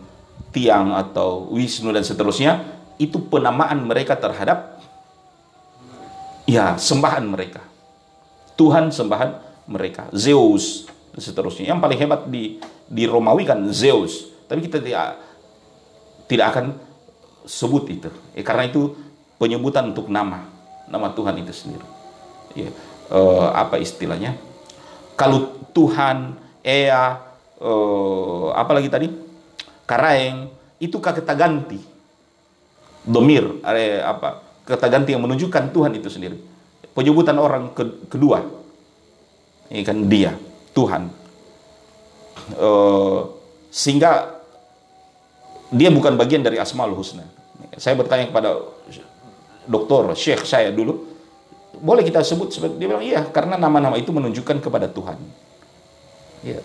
Tiang atau Wisnu dan seterusnya itu penamaan mereka terhadap ya sembahan mereka. Tuhan sembahan mereka, Zeus dan seterusnya. Yang paling hebat di di Romawi kan Zeus, tapi kita tidak tidak akan sebut itu. Ya, karena itu penyebutan untuk nama, nama Tuhan itu sendiri. Ya, eh, apa istilahnya? Kalau Tuhan, Ea, eh, apa lagi tadi? Karaeng, itu kata ganti. Domir, eh, apa? Kata ganti yang menunjukkan Tuhan itu sendiri. Penyebutan orang ke- kedua, ini kan dia, Tuhan. Eh, sehingga dia bukan bagian dari Asmaul Husna. Saya bertanya kepada dokter, syekh saya dulu, boleh kita sebut dia bilang iya karena nama-nama itu menunjukkan kepada Tuhan. Ya.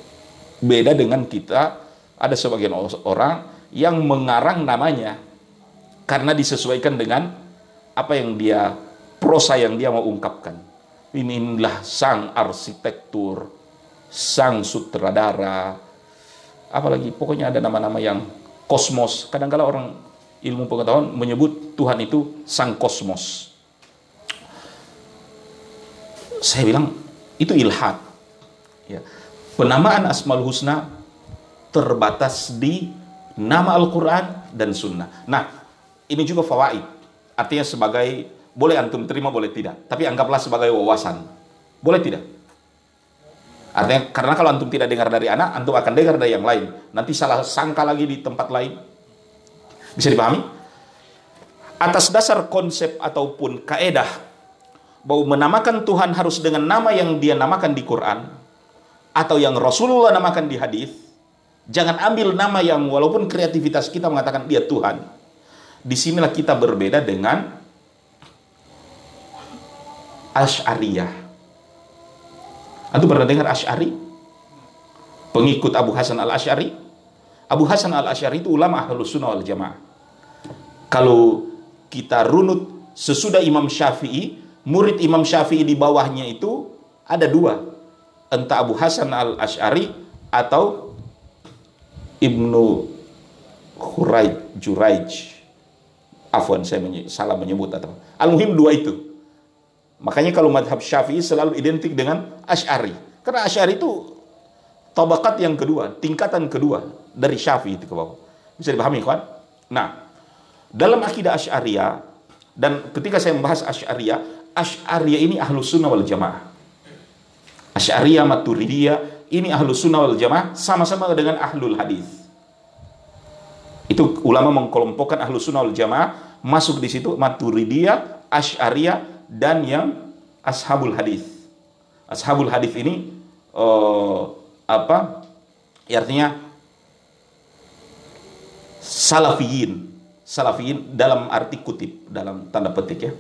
Beda dengan kita ada sebagian orang yang mengarang namanya karena disesuaikan dengan apa yang dia prosa yang dia mau ungkapkan. Inilah sang arsitektur, sang sutradara, apalagi pokoknya ada nama-nama yang kosmos. Kadang-kala orang ilmu pengetahuan menyebut Tuhan itu sang kosmos. Saya bilang itu ilhad. Ya. Penamaan Asmaul Husna terbatas di nama Al-Quran dan Sunnah. Nah, ini juga fawaid. Artinya sebagai, boleh antum terima, boleh tidak. Tapi anggaplah sebagai wawasan. Boleh tidak? Artinya, karena kalau antum tidak dengar dari anak, antum akan dengar dari yang lain. Nanti salah sangka lagi di tempat lain. Bisa dipahami? Atas dasar konsep ataupun kaedah bahwa menamakan Tuhan harus dengan nama yang dia namakan di Quran atau yang Rasulullah namakan di hadis. Jangan ambil nama yang walaupun kreativitas kita mengatakan dia Tuhan. Di sinilah kita berbeda dengan Ash'ariyah. Anda pernah dengar Ash'ari? Pengikut Abu Hasan al-Ash'ari? Abu Hasan al-Ash'ari itu ulama ahlus sunnah wal jamaah. Kalau kita runut sesudah Imam Syafi'i, murid Imam Syafi'i di bawahnya itu ada dua. Entah Abu Hasan al-Ash'ari atau Ibnu Khuraij, Juraij. Afwan, saya menye salah menyebut. Al-Muhim dua itu. Makanya kalau madhab Syafi'i selalu identik dengan Ash'ari. Karena Ash'ari itu tabakat yang kedua, tingkatan kedua dari Syafi'i itu ke bawah. Bisa dipahami kan? Nah, dalam akidah Asy'ariyah dan ketika saya membahas Asy'ariyah, Asy'ariyah ini ahlus sunnah wal jamaah. Asy'ariyah Maturidiyah ini ahlus sunnah wal jamaah sama-sama dengan ahlul hadis. Itu ulama mengkelompokkan ahlus sunnah wal jamaah masuk di situ Maturidiyah, Asy'ariyah dan yang ashabul hadis. Ashabul hadis ini uh, apa? Artinya salafiyin. Salafiyin dalam arti kutip dalam tanda petik ya.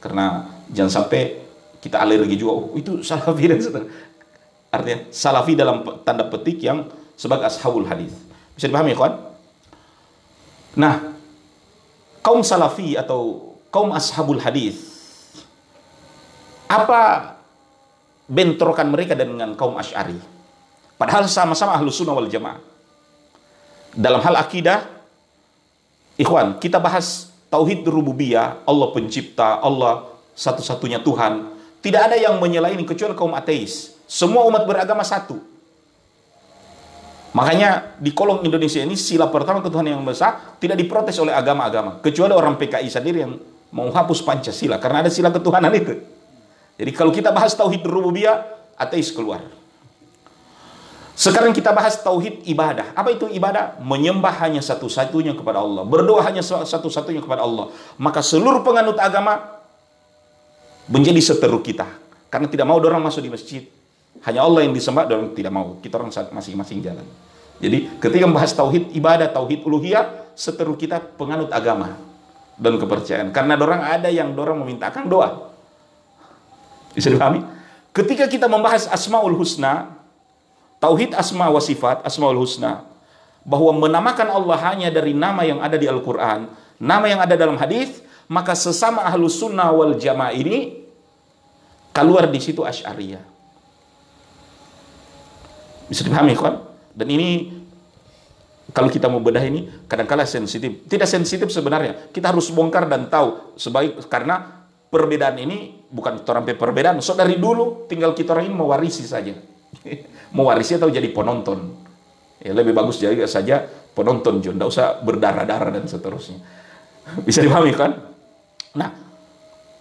Karena jangan sampai kita alergi juga oh, itu salafi dan artinya salafi dalam tanda petik yang sebagai ashabul hadis. Bisa dipahami kawan nah kaum salafi atau kaum ashabul hadis apa bentrokan mereka dengan kaum asy'ari padahal sama-sama ahlu sunnah wal jamaah dalam hal akidah Ikhwan, kita bahas tauhid rububiyah, Allah pencipta, Allah satu-satunya Tuhan. Tidak ada yang menyelaini kecuali kaum ateis. Semua umat beragama satu. Makanya di kolom Indonesia ini sila pertama ketuhanan yang besar tidak diprotes oleh agama-agama. Kecuali orang PKI sendiri yang mau hapus Pancasila. Karena ada sila ketuhanan itu. Jadi kalau kita bahas tauhid rububiyah, ateis keluar. Sekarang kita bahas tauhid ibadah. Apa itu ibadah? Menyembah hanya satu-satunya kepada Allah. Berdoa hanya satu-satunya kepada Allah. Maka seluruh penganut agama menjadi seteru kita. Karena tidak mau orang masuk di masjid. Hanya Allah yang disembah dan tidak mau. Kita orang masing-masing jalan. Jadi ketika membahas tauhid ibadah, tauhid uluhiyah, seteru kita penganut agama dan kepercayaan. Karena orang ada yang orang memintakan doa. Bisa dipahami? Ketika kita membahas asmaul husna, Tauhid asma wa sifat, asmaul husna. Bahwa menamakan Allah hanya dari nama yang ada di Al-Quran, nama yang ada dalam hadis, maka sesama ahlu sunnah wal jamaah ini keluar di situ asyariyah. Bisa dipahami kan? Dan ini kalau kita mau bedah ini kadang-kala sensitif. Tidak sensitif sebenarnya. Kita harus bongkar dan tahu sebaik karena perbedaan ini bukan orang perbedaan. So dari dulu tinggal kita orang ini mewarisi saja. mewarisi atau jadi penonton. Ya, lebih bagus jadi saja penonton, John. Tidak usah berdarah-darah dan seterusnya. Bisa dipahami kan? Nah,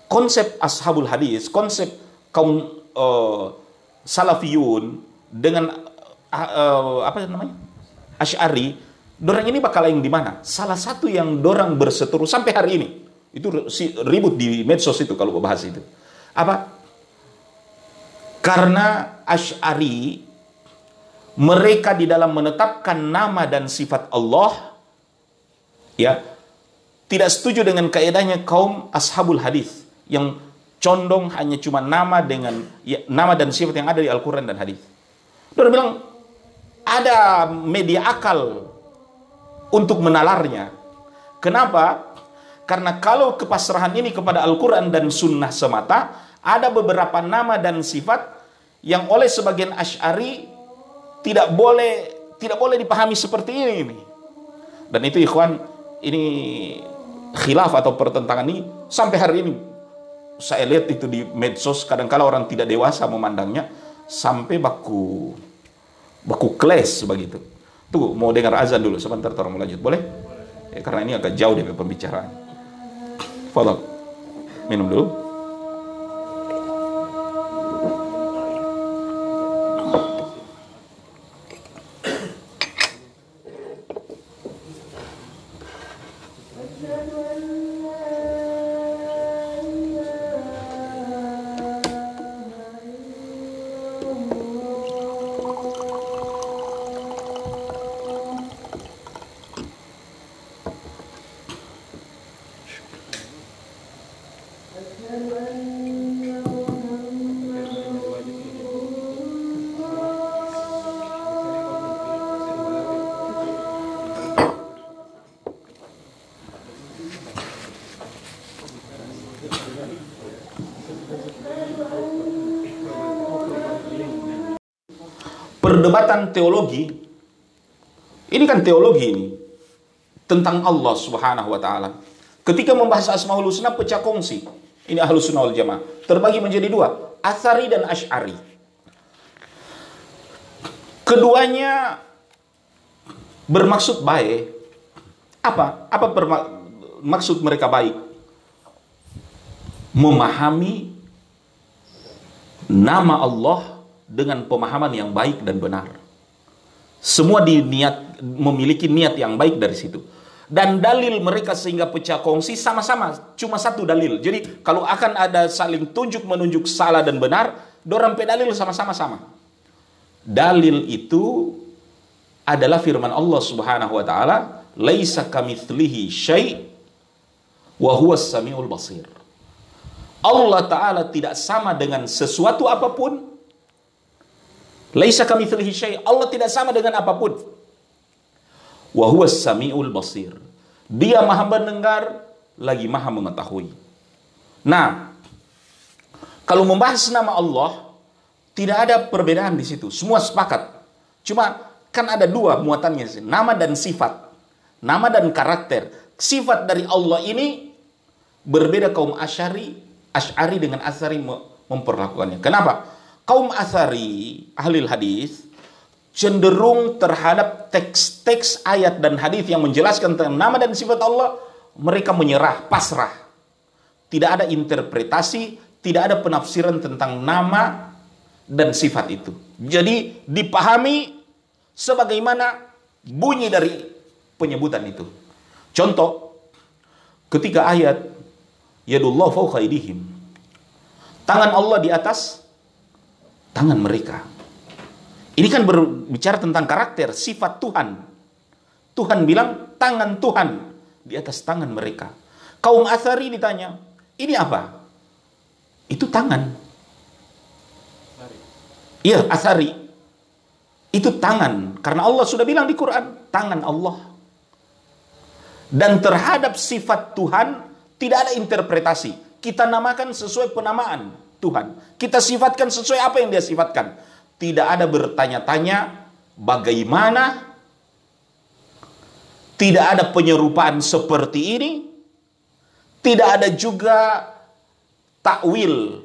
konsep ashabul hadis, konsep kaum uh, salafiyun dengan uh, uh, apa namanya? Asy'ari, dorang ini bakal yang di mana? Salah satu yang dorang berseteru sampai hari ini. Itu ribut di medsos itu kalau bahas itu. Apa? Karena Asy'ari mereka di dalam menetapkan nama dan sifat Allah ya tidak setuju dengan kaidahnya kaum ashabul hadis yang condong hanya cuma nama dengan ya, nama dan sifat yang ada di Al-Qur'an dan hadis. Dia bilang ada media akal untuk menalarnya. Kenapa? Karena kalau kepasrahan ini kepada Al-Quran dan Sunnah semata, ada beberapa nama dan sifat yang oleh sebagian Ash'ari tidak boleh tidak boleh dipahami seperti ini. Dan itu ikhwan ini khilaf atau pertentangan ini sampai hari ini saya lihat itu di medsos kadang-kala orang tidak dewasa memandangnya sampai baku baku kles begitu. Tunggu mau dengar azan dulu sebentar mau lanjut boleh? Ya, karena ini agak jauh dari pembicaraan. Fadal. Minum dulu. Perdebatan teologi ini kan teologi ini tentang Allah Subhanahu wa taala. Ketika membahas Asmaul Husna pecah kongsi. Ini Ahlus Sunnah wal Jamaah. Terbagi menjadi dua, Asari dan Ash'ari. Keduanya bermaksud baik. Apa? Apa maksud mereka baik? Memahami nama Allah dengan pemahaman yang baik dan benar. Semua diniat memiliki niat yang baik dari situ. Dan dalil mereka sehingga pecah kongsi sama-sama cuma satu dalil. Jadi kalau akan ada saling tunjuk menunjuk salah dan benar, dorang pedalil sama-sama sama. Dalil itu adalah firman Allah Subhanahu wa taala, "Laisa kamitslihi syai' wa huwas samiul basir." Allah taala tidak sama dengan sesuatu apa pun Laisa kami syai. Allah tidak sama dengan apa pun. Wa samiul basir. Dia maha mendengar lagi maha mengetahui. Nah, kalau membahas nama Allah tidak ada perbedaan di situ. Semua sepakat. Cuma kan ada dua muatannya nama dan sifat. Nama dan karakter. Sifat dari Allah ini berbeda kaum Asy'ari, Asy'ari dengan Asari memperlakukannya. Kenapa? Kaum asari ahli hadis cenderung terhadap teks-teks ayat dan hadis yang menjelaskan tentang nama dan sifat Allah mereka menyerah pasrah. Tidak ada interpretasi tidak ada penafsiran tentang nama dan sifat itu. Jadi dipahami sebagaimana bunyi dari penyebutan itu. Contoh ketika ayat yadullah fawqa tangan Allah di atas tangan mereka. Ini kan berbicara tentang karakter, sifat Tuhan. Tuhan bilang tangan Tuhan di atas tangan mereka. Kaum Asari ditanya, ini apa? Itu tangan. Iya, Asari. Itu tangan. Karena Allah sudah bilang di Quran, tangan Allah. Dan terhadap sifat Tuhan tidak ada interpretasi. Kita namakan sesuai penamaan. Tuhan. Kita sifatkan sesuai apa yang dia sifatkan. Tidak ada bertanya-tanya bagaimana. Tidak ada penyerupaan seperti ini. Tidak ada juga takwil.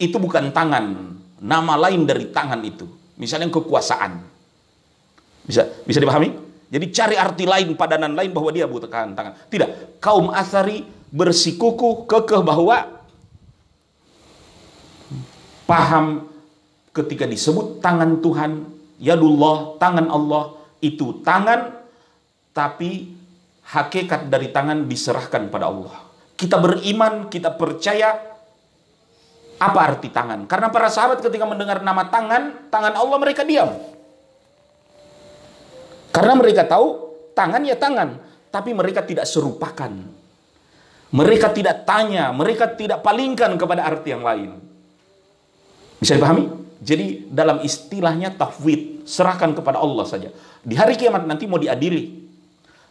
Itu bukan tangan. Nama lain dari tangan itu. Misalnya kekuasaan. Bisa bisa dipahami? Jadi cari arti lain, padanan lain bahwa dia butuh tangan. Tidak. Kaum Asari bersikukuh kekeh bahwa paham ketika disebut tangan Tuhan, yadullah, tangan Allah, itu tangan, tapi hakikat dari tangan diserahkan pada Allah. Kita beriman, kita percaya apa arti tangan. Karena para sahabat ketika mendengar nama tangan, tangan Allah mereka diam. Karena mereka tahu tangan ya tangan, tapi mereka tidak serupakan. Mereka tidak tanya, mereka tidak palingkan kepada arti yang lain. Bisa dipahami? Jadi dalam istilahnya tafwid, serahkan kepada Allah saja. Di hari kiamat nanti mau diadili.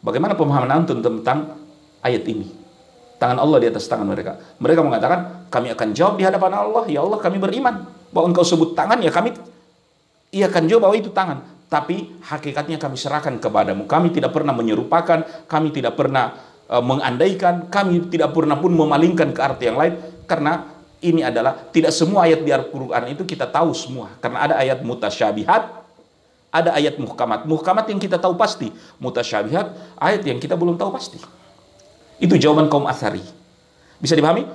Bagaimana pemahaman antum tentang ayat ini? Tangan Allah di atas tangan mereka. Mereka mengatakan, kami akan jawab di hadapan Allah, ya Allah kami beriman. Bahwa engkau sebut tangan, ya kami ia akan jawab bahwa itu tangan. Tapi hakikatnya kami serahkan kepadamu. Kami tidak pernah menyerupakan, kami tidak pernah uh, mengandaikan, kami tidak pernah pun memalingkan ke arti yang lain. Karena ini adalah tidak semua ayat di Al-Quran itu kita tahu semua. Karena ada ayat mutasyabihat, ada ayat muhkamat. Muhkamat yang kita tahu pasti. Mutasyabihat, ayat yang kita belum tahu pasti. Itu jawaban kaum asari. Bisa dipahami?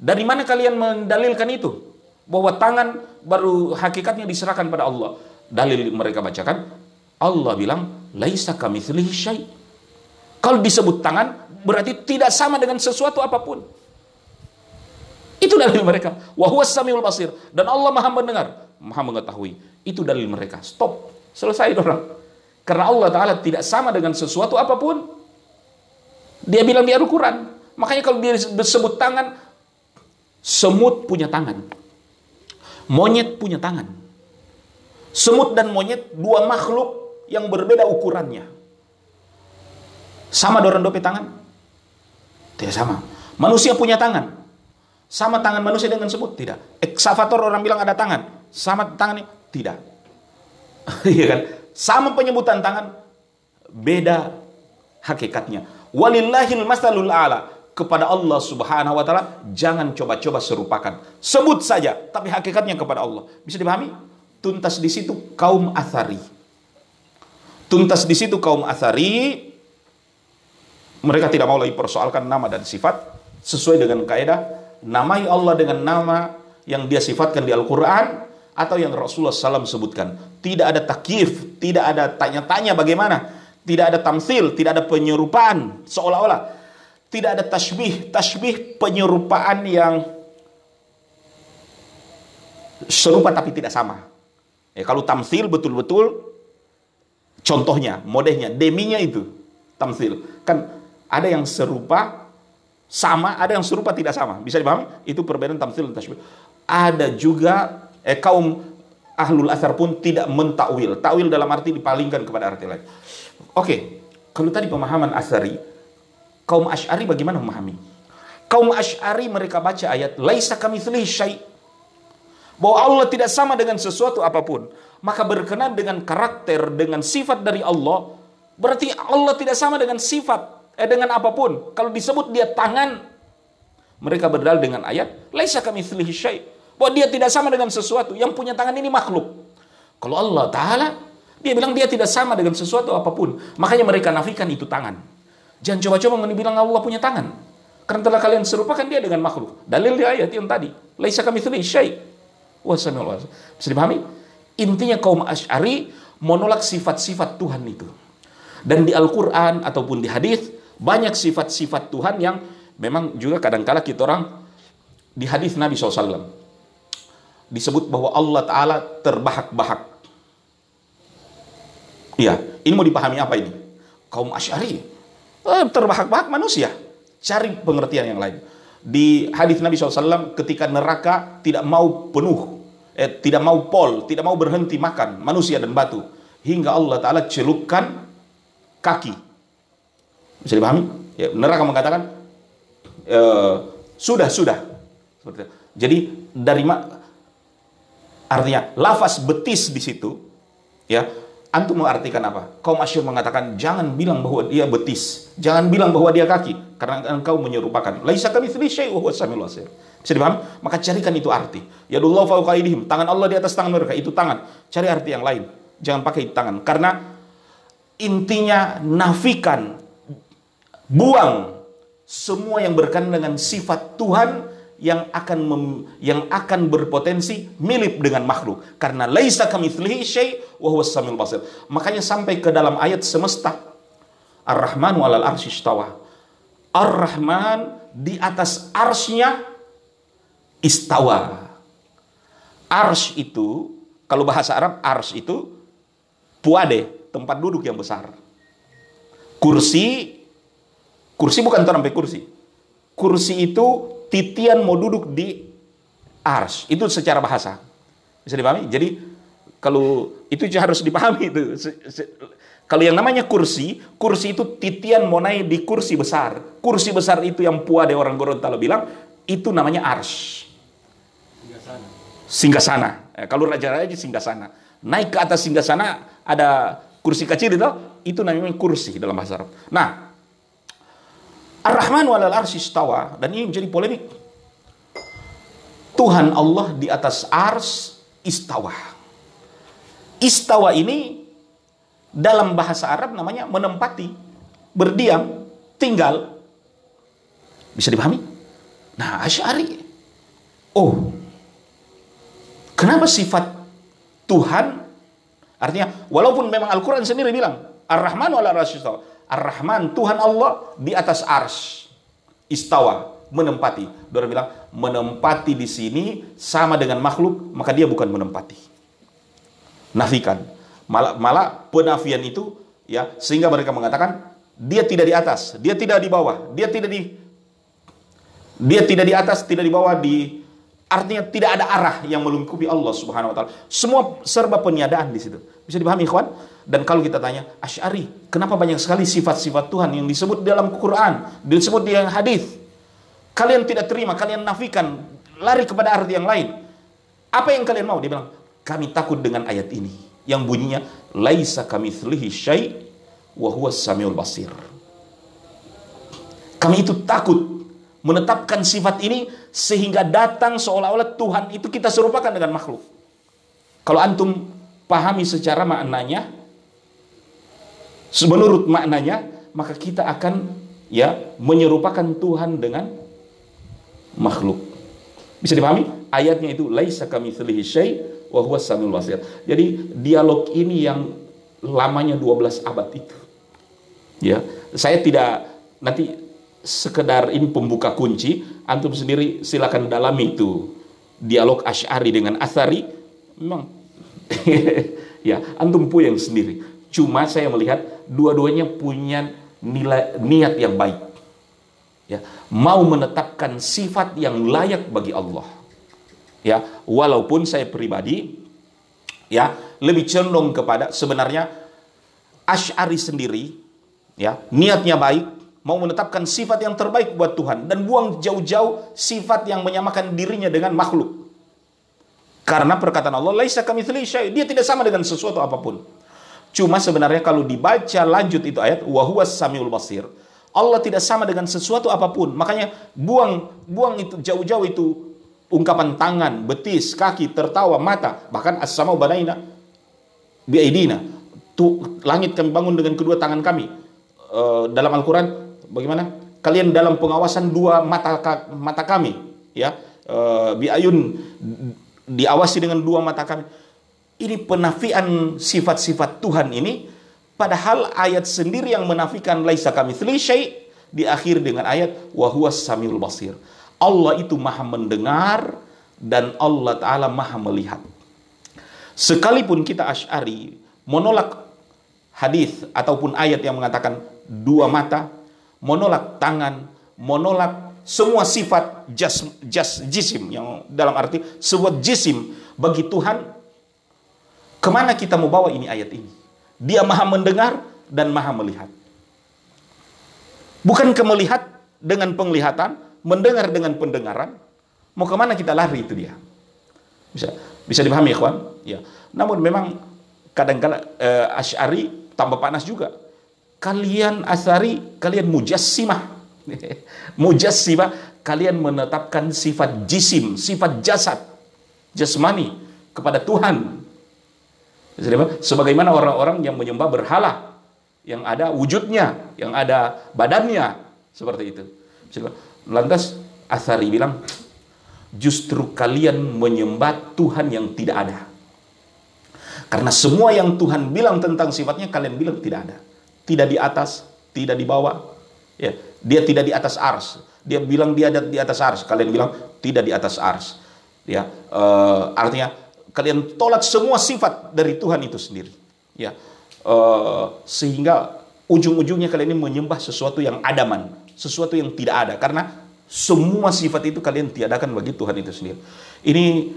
Dari mana kalian mendalilkan itu? Bahwa tangan baru hakikatnya diserahkan pada Allah. Dalil mereka bacakan, Allah bilang, Laisa kami syai' Kalau disebut tangan, berarti tidak sama dengan sesuatu apa pun. Itu dalil mereka. Wahuwas samiul basir. Dan Allah maha mendengar, maha mengetahui. Itu dalil mereka. Stop. Selesai orang. Karena Allah Ta'ala tidak sama dengan sesuatu apa pun. Dia bilang di Al-Quran. Makanya kalau dia disebut tangan, semut punya tangan. Monyet punya tangan. Semut dan monyet dua makhluk yang berbeda ukurannya. Sama dorong dope tangan? Tidak sama. Manusia punya tangan. Sama tangan manusia dengan semut? Tidak. Eksavator orang bilang ada tangan. Sama tangannya? Tidak. Iya kan? Sama penyebutan tangan. Beda hakikatnya. Walillahil masalul ala. Kepada Allah subhanahu wa ta'ala. Jangan coba-coba serupakan. Sebut saja. Tapi hakikatnya kepada Allah. Bisa dipahami? Tuntas di situ kaum athari. Tuntas di situ kaum athari mereka tidak mau lagi persoalkan nama dan sifat sesuai dengan kaidah namai Allah dengan nama yang dia sifatkan di Al-Quran atau yang Rasulullah SAW sebutkan. Tidak ada takif, tidak ada tanya-tanya bagaimana, tidak ada tamsil, tidak ada penyerupaan seolah-olah. Tidak ada tasbih, tasbih penyerupaan yang serupa tapi tidak sama. Ya, kalau tamsil betul-betul contohnya, modelnya, deminya itu tamsil. Kan ada yang serupa sama, ada yang serupa tidak sama. Bisa dipahami? Itu perbedaan tamsil dan tasbih. Ada juga eh, kaum ahlul asar pun tidak mentakwil. Takwil dalam arti dipalingkan kepada arti lain. Oke, kalau tadi pemahaman asari, kaum asyari bagaimana memahami? Kaum asyari mereka baca ayat, Laisa kami syai' bahwa Allah tidak sama dengan sesuatu apa pun. Maka berkenan dengan karakter, dengan sifat dari Allah, berarti Allah tidak sama dengan sifat eh, dengan apa pun. Kalau disebut dia tangan, mereka berdalil dengan ayat, laisa kami syai. Bahwa dia tidak sama dengan sesuatu. Yang punya tangan ini makhluk. Kalau Allah Ta'ala, dia bilang dia tidak sama dengan sesuatu apa pun. Makanya mereka nafikan itu tangan. Jangan coba-coba bilang Allah punya tangan. Karena telah kalian serupakan dia dengan makhluk. Dalil di ayat yang tadi. Laisa kami syai. Bisa dipahami? Intinya kaum Ash'ari menolak sifat-sifat Tuhan itu. Dan di Al-Quran ataupun di hadis banyak sifat-sifat Tuhan yang memang juga kadang-kala kita orang di hadis Nabi SAW disebut bahwa Allah Ta'ala terbahak-bahak. Iya, ini mau dipahami apa ini? Kaum Asy'ari eh, terbahak-bahak manusia. Cari pengertian yang lain. Di hadis Nabi SAW ketika neraka tidak mau penuh, eh, tidak mau pol, tidak mau berhenti makan manusia dan batu. Hingga Allah Ta'ala celupkan kaki bisa dipahami? Ya, neraka mengatakan e, sudah sudah. Jadi dari artinya lafaz betis di situ ya antum mengartikan apa? Kaum asyur mengatakan jangan bilang bahwa dia betis, jangan bilang bahwa dia kaki karena engkau menyerupakan. Laisa kami wa Bisa dipahami? Maka carikan itu arti. Ya Allah fauqa Tangan Allah di atas tangan mereka, itu tangan. Cari arti yang lain. Jangan pakai tangan karena intinya nafikan buang semua yang berkaitan dengan sifat Tuhan yang akan mem, yang akan berpotensi mirip dengan makhluk karena laisa kamitslihi syai wa basir. Makanya sampai ke dalam ayat semesta Ar-Rahman walal arsy istawa. Ar-Rahman di atas arsnya istawa. Ars itu kalau bahasa Arab ars itu puade, tempat duduk yang besar. Kursi Kursi bukan sampai kursi. Kursi itu titian mau duduk di ars. Itu secara bahasa. Bisa dipahami? Jadi kalau itu harus dipahami itu. Kalau yang namanya kursi, kursi itu titian mau naik di kursi besar. Kursi besar itu yang puade orang Gorontalo bilang, itu namanya ars. Singgah sana. Eh, kalau raja-raja singgah sana. Naik ke atas singgah sana ada kursi kecil itu, itu namanya kursi dalam bahasa Arab. Nah, Ar-Rahman walal arsy istawa dan ini menjadi polemik. Tuhan Allah di atas ars istawa. Istawa ini dalam bahasa Arab namanya menempati, berdiam, tinggal. Bisa dipahami? Nah, Asy'ari oh. Kenapa sifat Tuhan artinya walaupun memang Al-Qur'an sendiri bilang Ar-Rahman wal istawa. Ar-Rahman, Tuhan Allah di atas ars. Istawa, menempati. Dora bilang, menempati di sini sama dengan makhluk, maka dia bukan menempati. Nafikan. Malah, malah penafian itu ya sehingga mereka mengatakan dia tidak di atas, dia tidak di bawah, dia tidak di dia tidak di atas, tidak di bawah, di artinya tidak ada arah yang melingkupi Allah Subhanahu wa taala. Semua serba peniadaan di situ. Bisa dipahami, ikhwan? Dan kalau kita tanya, Asy'ari, kenapa banyak sekali sifat-sifat Tuhan yang disebut dalam Quran, disebut di hadis? Kalian tidak terima, kalian nafikan, lari kepada arti yang lain. Apa yang kalian mau? Dia bilang, kami takut dengan ayat ini yang bunyinya laisa kamitslihi syai' wa huwas samiul basir. Kami itu takut menetapkan sifat ini sehingga datang seolah-olah Tuhan itu kita serupakan dengan makhluk. Kalau antum pahami secara maknanya, menurut maknanya, maka kita akan ya menyerupakan Tuhan dengan makhluk. Bisa dipahami? Ayatnya itu laisa kamitslihi syai' wa huwas samiul basir. Jadi dialog ini yang lamanya 12 abad itu. Ya, saya tidak nanti sekedar ini pembuka kunci, antum sendiri silakan dalami itu dialog Asy'ari dengan Asari memang ya antum puyeng sendiri. Cuma saya melihat dua-duanya punya nilai niat yang baik. Ya, mau menetapkan sifat yang layak bagi Allah. Ya, walaupun saya pribadi ya lebih condong kepada sebenarnya Asy'ari sendiri ya niatnya baik mau menetapkan sifat yang terbaik buat Tuhan dan buang jauh-jauh sifat yang menyamakan dirinya dengan makhluk. Karena perkataan Allah, "Laisa kamitslihi syai." Dia tidak sama dengan sesuatu apa pun. Cuma sebenarnya kalau dibaca lanjut itu ayat, "Wa samiul basir." Allah tidak sama dengan sesuatu apa pun. Makanya buang buang itu jauh-jauh itu ungkapan tangan, betis, kaki, tertawa, mata, bahkan as-samau banaina biaidina. Langit kami bangun dengan kedua tangan kami. Uh, dalam Al-Qur'an bagaimana? Kalian dalam pengawasan dua mata mata kami, ya. Uh, biayun diawasi dengan dua mata kami. Ini penafian sifat-sifat Tuhan ini padahal ayat sendiri yang menafikan laisa kami syai di akhir dengan ayat wa samiul basir. Allah itu maha mendengar dan Allah taala maha melihat. Sekalipun kita Asy'ari menolak hadis ataupun ayat yang mengatakan dua mata, menolak tangan, menolak semua sifat jas, jas jisim yang dalam arti sebuah jisim bagi Tuhan. Ke mana kita mau bawa ini ayat ini? Dia maha mendengar dan maha melihat. Bukan kemelihat dengan penglihatan mendengar dengan pendengaran. Mau ke mana kita lari itu dia? Bisa bisa dipahami ikhwan? Ya. Namun memang kadang-kala eh, asyari tambah panas juga kalian asari, kalian mujassimah. mujassimah, kalian menetapkan sifat jisim, sifat jasad, jasmani kepada Tuhan. Sebagaimana orang-orang yang menyembah berhala, yang ada wujudnya, yang ada badannya, seperti itu. Lantas Asari bilang, justru kalian menyembah Tuhan yang tidak ada. Karena semua yang Tuhan bilang tentang sifatnya, kalian bilang tidak ada tidak di atas, tidak di bawah. Ya, dia tidak di atas ars. Dia bilang dia ada di atas ars. Kalian bilang tidak di atas ars. Ya, uh, artinya kalian tolak semua sifat dari Tuhan itu sendiri. Ya, uh, sehingga ujung-ujungnya kalian ini menyembah sesuatu yang adaman, sesuatu yang tidak ada. Karena semua sifat itu kalian tiadakan bagi Tuhan itu sendiri. Ini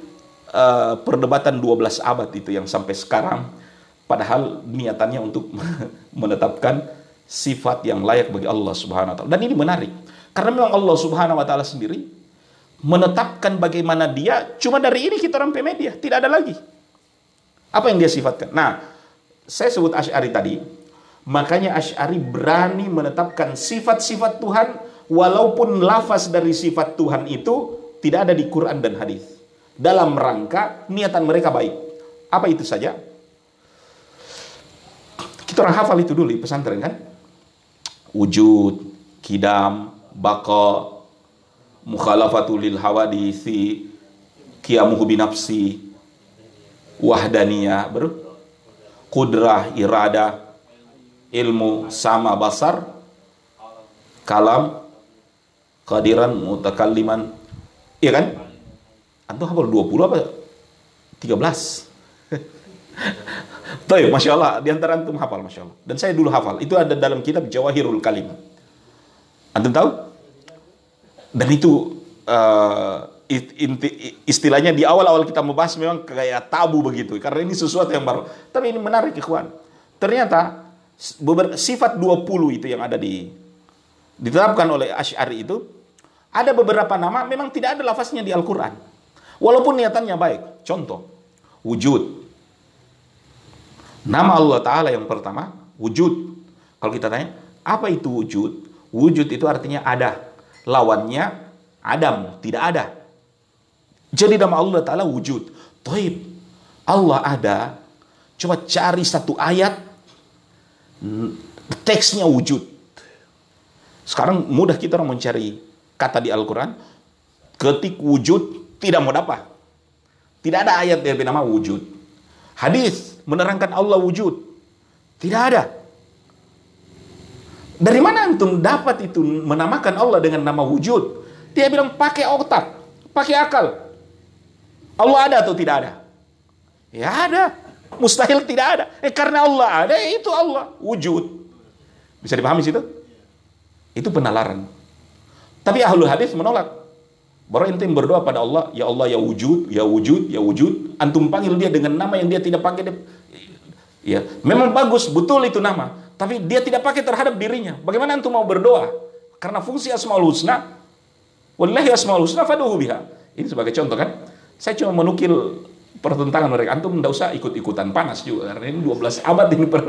uh, perdebatan 12 abad itu yang sampai sekarang Padahal niatannya untuk menetapkan sifat yang layak bagi Allah Subhanahu wa taala. Dan ini menarik. Karena memang Allah Subhanahu wa taala sendiri menetapkan bagaimana dia cuma dari ini kita sampai media, tidak ada lagi. Apa yang dia sifatkan? Nah, saya sebut Asy'ari tadi, makanya Asy'ari berani menetapkan sifat-sifat Tuhan walaupun lafaz dari sifat Tuhan itu tidak ada di Quran dan hadis. Dalam rangka niatan mereka baik. Apa itu saja? Kita orang hafal itu dulu di pesantren kan? Wujud, kidam, baka, mukhalafatul lil hawadisi, qiyamuhu binafsi, wahdaniyah, bro. Kudrah, irada, ilmu sama basar, kalam, kehadiran, mutakalliman. Iya kan? Antum hafal 20 apa? 13. Tuh, Masya Allah, di antara antum hafal, Masya Allah. Dan saya dulu hafal. Itu ada dalam kitab Jawahirul Kalim. Antum tahu? Dan itu uh, istilahnya di awal-awal kita membahas memang kayak tabu begitu. Karena ini sesuatu yang baru. Tapi ini menarik, ikhwan. Ternyata sifat 20 itu yang ada di ditetapkan oleh Asy'ari itu ada beberapa nama memang tidak ada lafaznya di Al-Qur'an. Walaupun niatannya baik. Contoh, wujud. Nama Allah Ta'ala yang pertama, wujud. Kalau kita tanya, apa itu wujud? Wujud itu artinya ada. Lawannya, Adam, tidak ada. Jadi nama Allah Ta'ala wujud. Toib. Allah ada. Coba cari satu ayat. Teksnya wujud. Sekarang mudah kita orang mencari kata di Al-Quran. Ketik wujud, tidak mau dapat. Tidak ada ayat yang bernama wujud. Hadis menerangkan Allah wujud. Tidak ada. Dari mana antum dapat itu menamakan Allah dengan nama wujud? Dia bilang pakai otak, pakai akal. Allah ada atau tidak ada? Ya ada. Mustahil tidak ada. Eh karena Allah ada, ya itu Allah wujud. Bisa dipahami situ? Itu penalaran. Tapi ahlul hadis menolak. Baru ente berdoa pada Allah, ya Allah ya wujud, ya wujud, ya wujud. Antum panggil dia dengan nama yang dia tidak pakai. Dia, ya, memang bagus, betul itu nama. Tapi dia tidak pakai terhadap dirinya. Bagaimana antum mau berdoa? Karena fungsi asmaul husna, wallahi asmaul husna faduhu biha. Ini sebagai contoh kan. Saya cuma menukil pertentangan mereka. Antum tidak usah ikut-ikutan panas juga. Karena ini 12 abad ini per...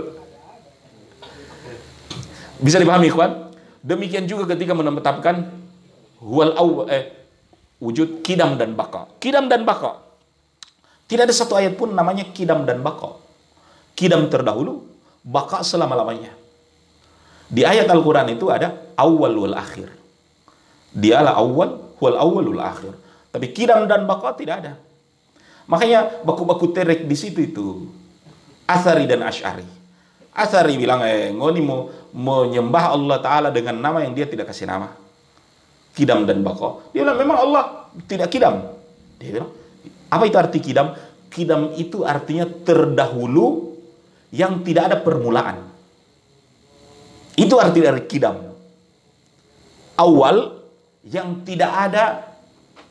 Bisa dipahami, kawan? Demikian juga ketika menetapkan huwal eh, wujud kidam dan baka. Kidam dan baka. Tidak ada satu ayat pun namanya kidam dan baka. Kidam terdahulu, baka selama-lamanya. Di ayat Al-Quran itu ada awal wal akhir. Dialah awal wal awal wal akhir. Tapi kidam dan baka tidak ada. Makanya baku-baku terek di situ itu Asari dan Ash'ari. Asari bilang, eh, ngoni mau menyembah Allah Ta'ala dengan nama yang dia tidak kasih nama kidam dan bako. Dia bilang memang Allah tidak kidam. Dia bilang, apa itu arti kidam? Kidam itu artinya terdahulu yang tidak ada permulaan. Itu arti dari kidam. Awal yang tidak ada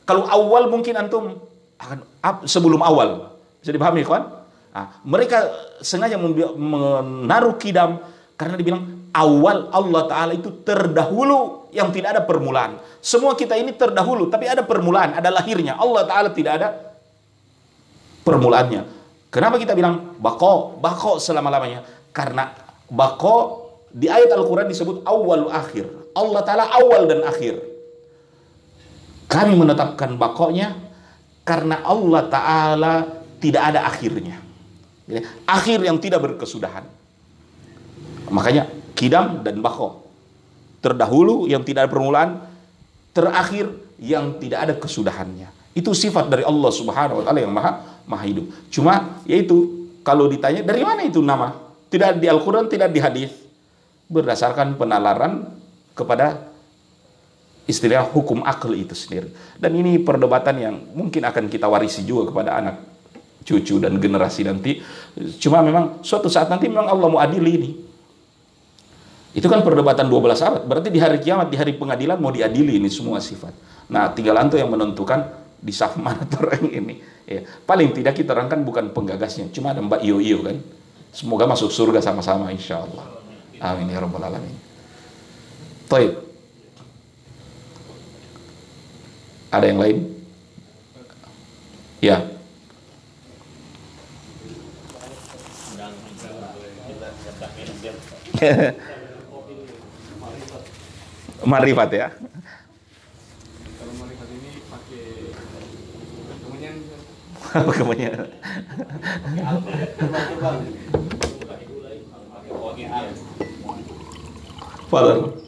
kalau awal mungkin antum akan sebelum awal. Bisa dipahami kawan? Nah, mereka sengaja menaruh kidam karena dibilang awal Allah Ta'ala itu terdahulu yang tidak ada permulaan. Semua kita ini terdahulu, tapi ada permulaan, ada lahirnya. Allah Ta'ala tidak ada permulaannya. Kenapa kita bilang bako, bako selama-lamanya? Karena bako di ayat Al-Quran disebut awal akhir. Allah Ta'ala awal dan akhir. Kami menetapkan bakonya karena Allah Ta'ala tidak ada akhirnya. Akhir yang tidak berkesudahan. Makanya kidam dan bako. Terdahulu yang tidak ada permulaan, terakhir yang tidak ada kesudahannya. Itu sifat dari Allah Subhanahu wa taala yang maha maha hidup. Cuma yaitu kalau ditanya dari mana itu nama? Tidak di Al-Qur'an, tidak di hadis. Berdasarkan penalaran kepada istilah hukum akal itu sendiri. Dan ini perdebatan yang mungkin akan kita warisi juga kepada anak cucu dan generasi nanti. Cuma memang suatu saat nanti memang Allah mau adili ini. Itu kan perdebatan 12 abad. Berarti di hari kiamat, di hari pengadilan mau diadili ini semua sifat. Nah, tinggal antu yang menentukan di saf mana orang ini. Ya, paling tidak kita terangkan bukan penggagasnya, cuma ada Mbak Iyo Iyo kan. Semoga masuk surga sama-sama insya Allah. Amin ya rabbal alamin. Taib. Ada yang lain? Ya. Marifat ya. Kalau marifat ini pakai kemenyan. kemenyan. Father. kita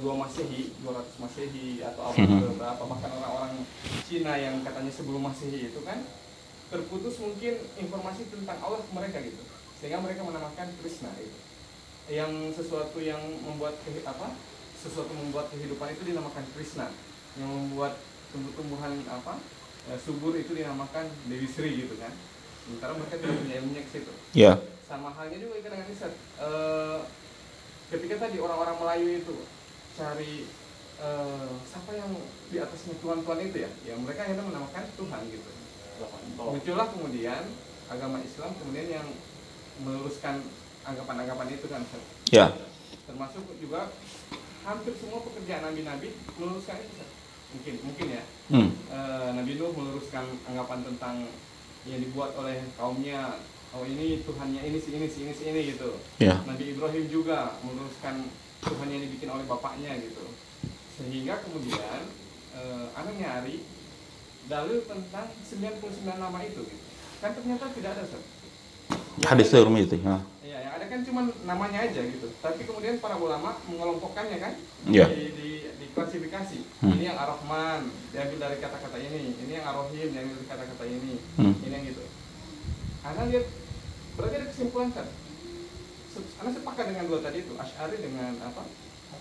2 Masehi, 200 Masehi atau apa hmm. berapa bahkan orang-orang Cina yang katanya sebelum Masehi itu kan terputus mungkin informasi tentang Allah ke mereka gitu. Sehingga mereka menamakan Krishna itu. Yang sesuatu yang membuat apa? Sesuatu membuat kehidupan itu dinamakan Krishna. Yang membuat tumbuh-tumbuhan apa? Eh, subur itu dinamakan Dewi Sri gitu kan. Sementara mereka tidak punya ilmunya ke situ. Yeah. Sama halnya juga dengan riset. E, eh, ketika tadi orang-orang Melayu itu cari eh, siapa yang di atasnya tuan-tuan itu ya ya mereka akhirnya menamakan Tuhan gitu muncullah kemudian agama Islam kemudian yang meluruskan anggapan-anggapan itu kan. Ya. termasuk juga hampir semua pekerjaan nabi-nabi meluruskan itu Ustaz. mungkin mungkin ya Hmm. Eh, Nabi Nuh meluruskan anggapan tentang yang dibuat oleh kaumnya oh ini Tuhannya ini si ini si ini si ini gitu Ya. Nabi Ibrahim juga meluruskan Tuhan yang dibikin oleh bapaknya gitu sehingga kemudian eh, anak nyari dalil tentang 99 nama itu gitu. kan ternyata tidak ada Ustaz. Yang Hadis ada- Turmi itu. Ya. Yang ada kan cuma namanya aja gitu. Tapi kemudian para ulama mengelompokkannya kan Iya. di, di, diklasifikasi. Hmm. Ini yang Ar-Rahman diambil dari kata-kata ini. Ini yang Ar-Rahim diambil dari kata-kata ini. Hmm. Ini yang gitu. Anda lihat berarti ada kesimpulan kan? Anda sepakat dengan dua tadi itu, Ash'ari dengan apa?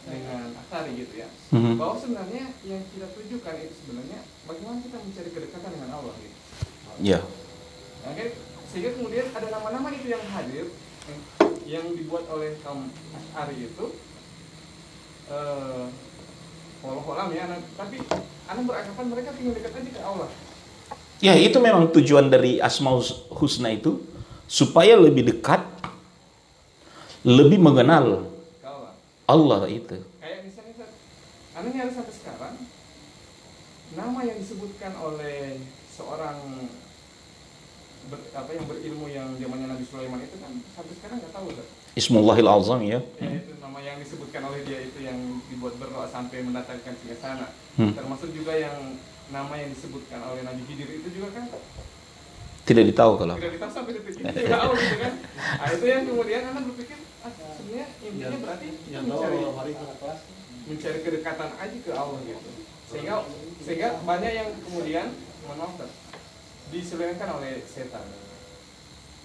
Dengan Asari gitu ya. Mhm. Bahwa sebenarnya yang kita tujukan itu sebenarnya bagaimana kita mencari kedekatan dengan Allah gitu. Ya. Oke, sehingga kemudian ada nama-nama itu yang hadir yang, yang dibuat oleh kaum Ash'ari itu eh walau ya, anak, tapi anak beranggapan mereka ingin dekat aja ke Allah. Ya, itu memang tujuan dari Asmaul Husna itu supaya lebih dekat, lebih mengenal Ke Allah. Itu. Kayak misalnya, Ustaz, anak nyari sampai sekarang nama yang disebutkan oleh seorang ber, apa yang berilmu yang zamannya Nabi Sulaiman itu kan sampai sekarang nggak tahu Ustaz. Ismullahil Azam ya. Ya, itu nama yang disebutkan oleh dia itu yang dibuat berdoa sampai mendatangkan singasana. Hmm. Termasuk juga yang nama yang disebutkan oleh Nabi Khidir itu juga kan Tidak ditahu kalau. tidak ditahu sampai detik ini tidak tahu gitu kan. Nah, itu yang kemudian anak berpikir ah, sebenarnya intinya berarti mencari mencari kedekatan aja ke Allah gitu. Sehingga sehingga banyak yang kemudian mohon maaf diselewengkan oleh setan.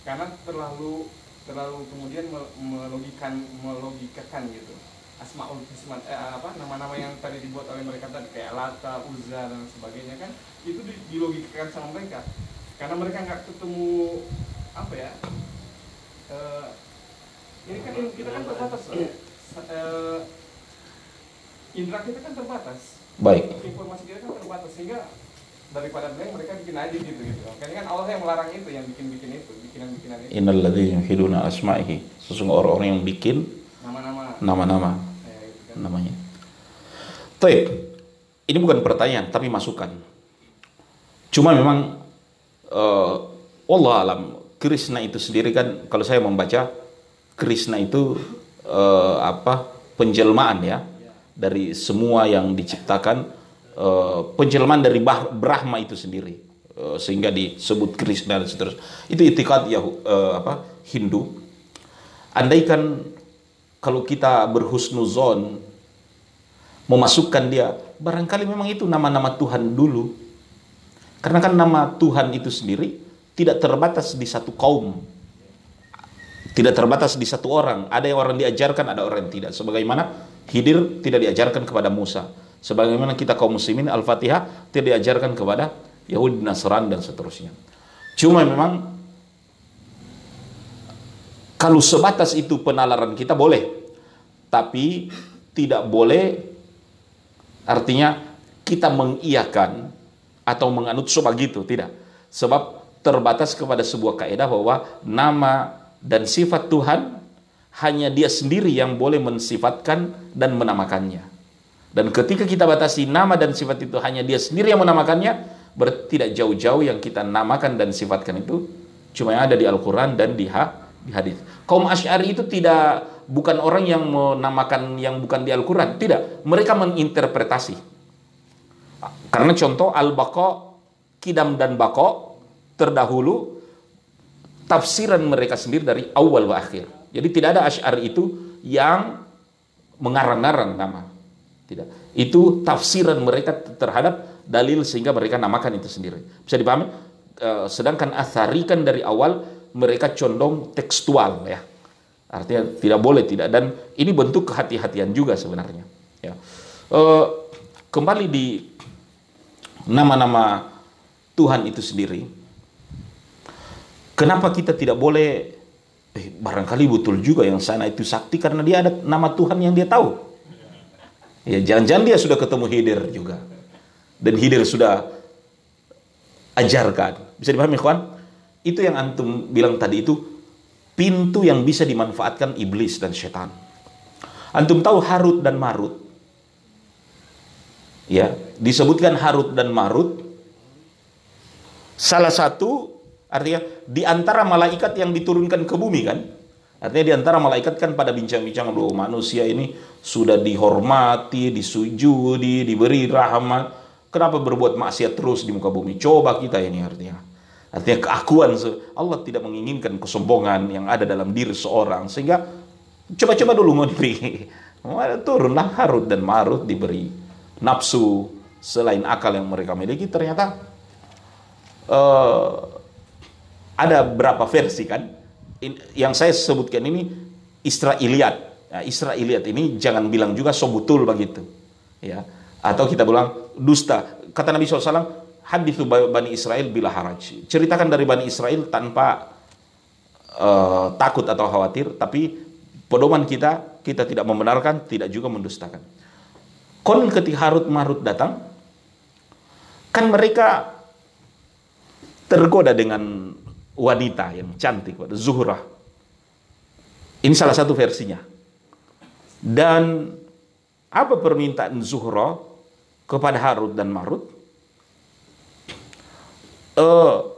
Karena terlalu terlalu kemudian mel- melogikan melogikakan gitu asmaul husna eh, apa nama-nama yang tadi dibuat oleh mereka tadi kayak Lata, Uzza dan sebagainya kan itu di- dilogikakan sama mereka karena mereka nggak ketemu apa ya eh, ini kan kita kan terbatas eh, eh, indra kita kan terbatas Baik. informasi kita kan terbatas sehingga daripada mereka mereka bikin aja gitu gitu karena kan Allah yang melarang itu yang bikin bikin itu bikinan bikinan itu Innal ladzina yuhiduna asma'ihi. Sesungguhnya orang-orang yang bikin nama-nama nama-nama gitu kan. namanya. Baik. Ini bukan pertanyaan tapi masukan. Cuma memang eh Allah alam. Krishna itu sendiri kan kalau saya membaca Krishna itu eh, apa penjelmaan ya. Dari semua yang diciptakan eh, penjelmaan dari Bah- Brahma itu sendiri. Eh, sehingga disebut Krishna dan seterusnya. Itu itikad Yahu, eh, apa Hindu. Andaikan kalau kita berhusnuzon memasukkan dia barangkali memang itu nama-nama Tuhan dulu karena kan nama Tuhan itu sendiri tidak terbatas di satu kaum. Tidak terbatas di satu orang. Ada yang orang diajarkan ada orang yang tidak. Sebagaimana Hidir tidak diajarkan kepada Musa. Sebagaimana kita kaum muslimin Al-Fatihah tidak diajarkan kepada Yahudi Nasran dan seterusnya. Cuma memang kalau sebatas itu penalaran kita boleh. Tapi tidak boleh artinya kita mengiyakan atau menganut sebab gitu tidak sebab terbatas kepada sebuah kaidah bahwa nama dan sifat Tuhan hanya dia sendiri yang boleh mensifatkan dan menamakannya dan ketika kita batasi nama dan sifat itu hanya dia sendiri yang menamakannya berarti tidak jauh-jauh yang kita namakan dan sifatkan itu cuma yang ada di Al-Quran dan di, ha, di hadis. Kaum Asy'ari itu tidak bukan orang yang menamakan yang bukan di Al-Quran, tidak. Mereka menginterpretasi. Karena contoh Al-Baqa, Kidam dan Baqa terdahulu tafsiran mereka sendiri dari awal wa akhir. Jadi tidak ada Asy'ari itu yang mengarang-arang nama. Tidak. Itu tafsiran mereka terhadap dalil sehingga mereka namakan itu sendiri. Bisa dipahami? Eh, sedangkan athari kan dari awal mereka condong tekstual ya. Artinya tidak boleh tidak dan ini bentuk kehati-hatian juga sebenarnya. Ya. Eh, kembali di nama-nama Tuhan itu sendiri. Kenapa kita tidak boleh eh, barangkali betul juga yang sana itu sakti karena dia ada nama Tuhan yang dia tahu. Ya, jangan-jangan dia sudah ketemu Hidir juga. Dan Hidir sudah ajarkan. Bisa dipahami, kawan? Itu yang antum bilang tadi itu pintu yang bisa dimanfaatkan iblis dan setan. Antum tahu Harut dan Marut? Ya, disebutkan Harut dan Marut. Salah satu artinya di antara malaikat yang diturunkan ke bumi kan? Artinya di antara malaikat kan pada bincang-bincang loh manusia ini sudah dihormati, disujudi, diberi rahmat. Kenapa berbuat maksiat terus di muka bumi? Coba kita ini artinya. Artinya keakuan Allah tidak menginginkan kesombongan yang ada dalam diri seorang sehingga coba-coba dulu mau diberi. Turunlah Harut dan Marut diberi nafsu selain akal yang mereka miliki ternyata uh, ada berapa versi kan? In, yang saya sebutkan ini Israiliyat nah, Israiliyat ini jangan bilang juga so betul begitu. Ya atau kita bilang dusta. Kata Nabi SAW hadithu Bani Israel bila haraj. Ceritakan dari Bani Israel tanpa uh, takut atau khawatir tapi pedoman kita kita tidak membenarkan tidak juga mendustakan kon ketika Harut Marut datang kan mereka tergoda dengan wanita yang cantik, Zuhrah. Ini salah satu versinya. Dan apa permintaan Zuhrah kepada Harut dan Marut? Uh,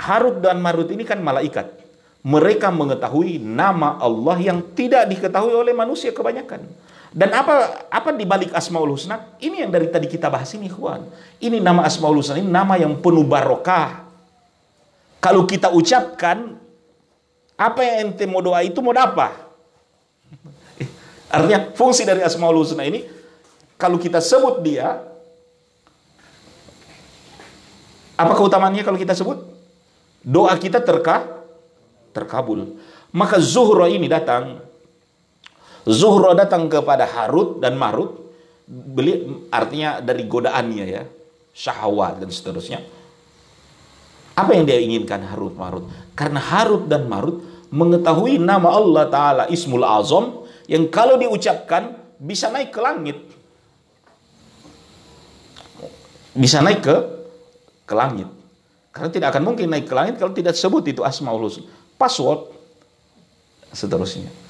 Harut dan Marut ini kan malaikat. Mereka mengetahui nama Allah yang tidak diketahui oleh manusia kebanyakan. Dan apa apa di balik Asmaul Husna? Ini yang dari tadi kita bahas ini, kawan. Ini nama Asmaul Husna ini nama yang penuh barokah. Kalau kita ucapkan apa yang ente mau doa itu mau apa? Artinya fungsi dari Asmaul Husna ini kalau kita sebut dia apa keutamaannya kalau kita sebut? Doa kita terka terkabul. Maka Zuhra ini datang Zuhra datang kepada Harut dan Marut beli artinya dari godaannya ya syahwat dan seterusnya Apa yang dia inginkan Harut Marut? Karena Harut dan Marut mengetahui nama Allah Ta'ala Ismul Azam yang kalau diucapkan bisa naik ke langit. Bisa naik ke ke langit. Karena tidak akan mungkin naik ke langit kalau tidak sebut itu Asmaul Husna. Password seterusnya.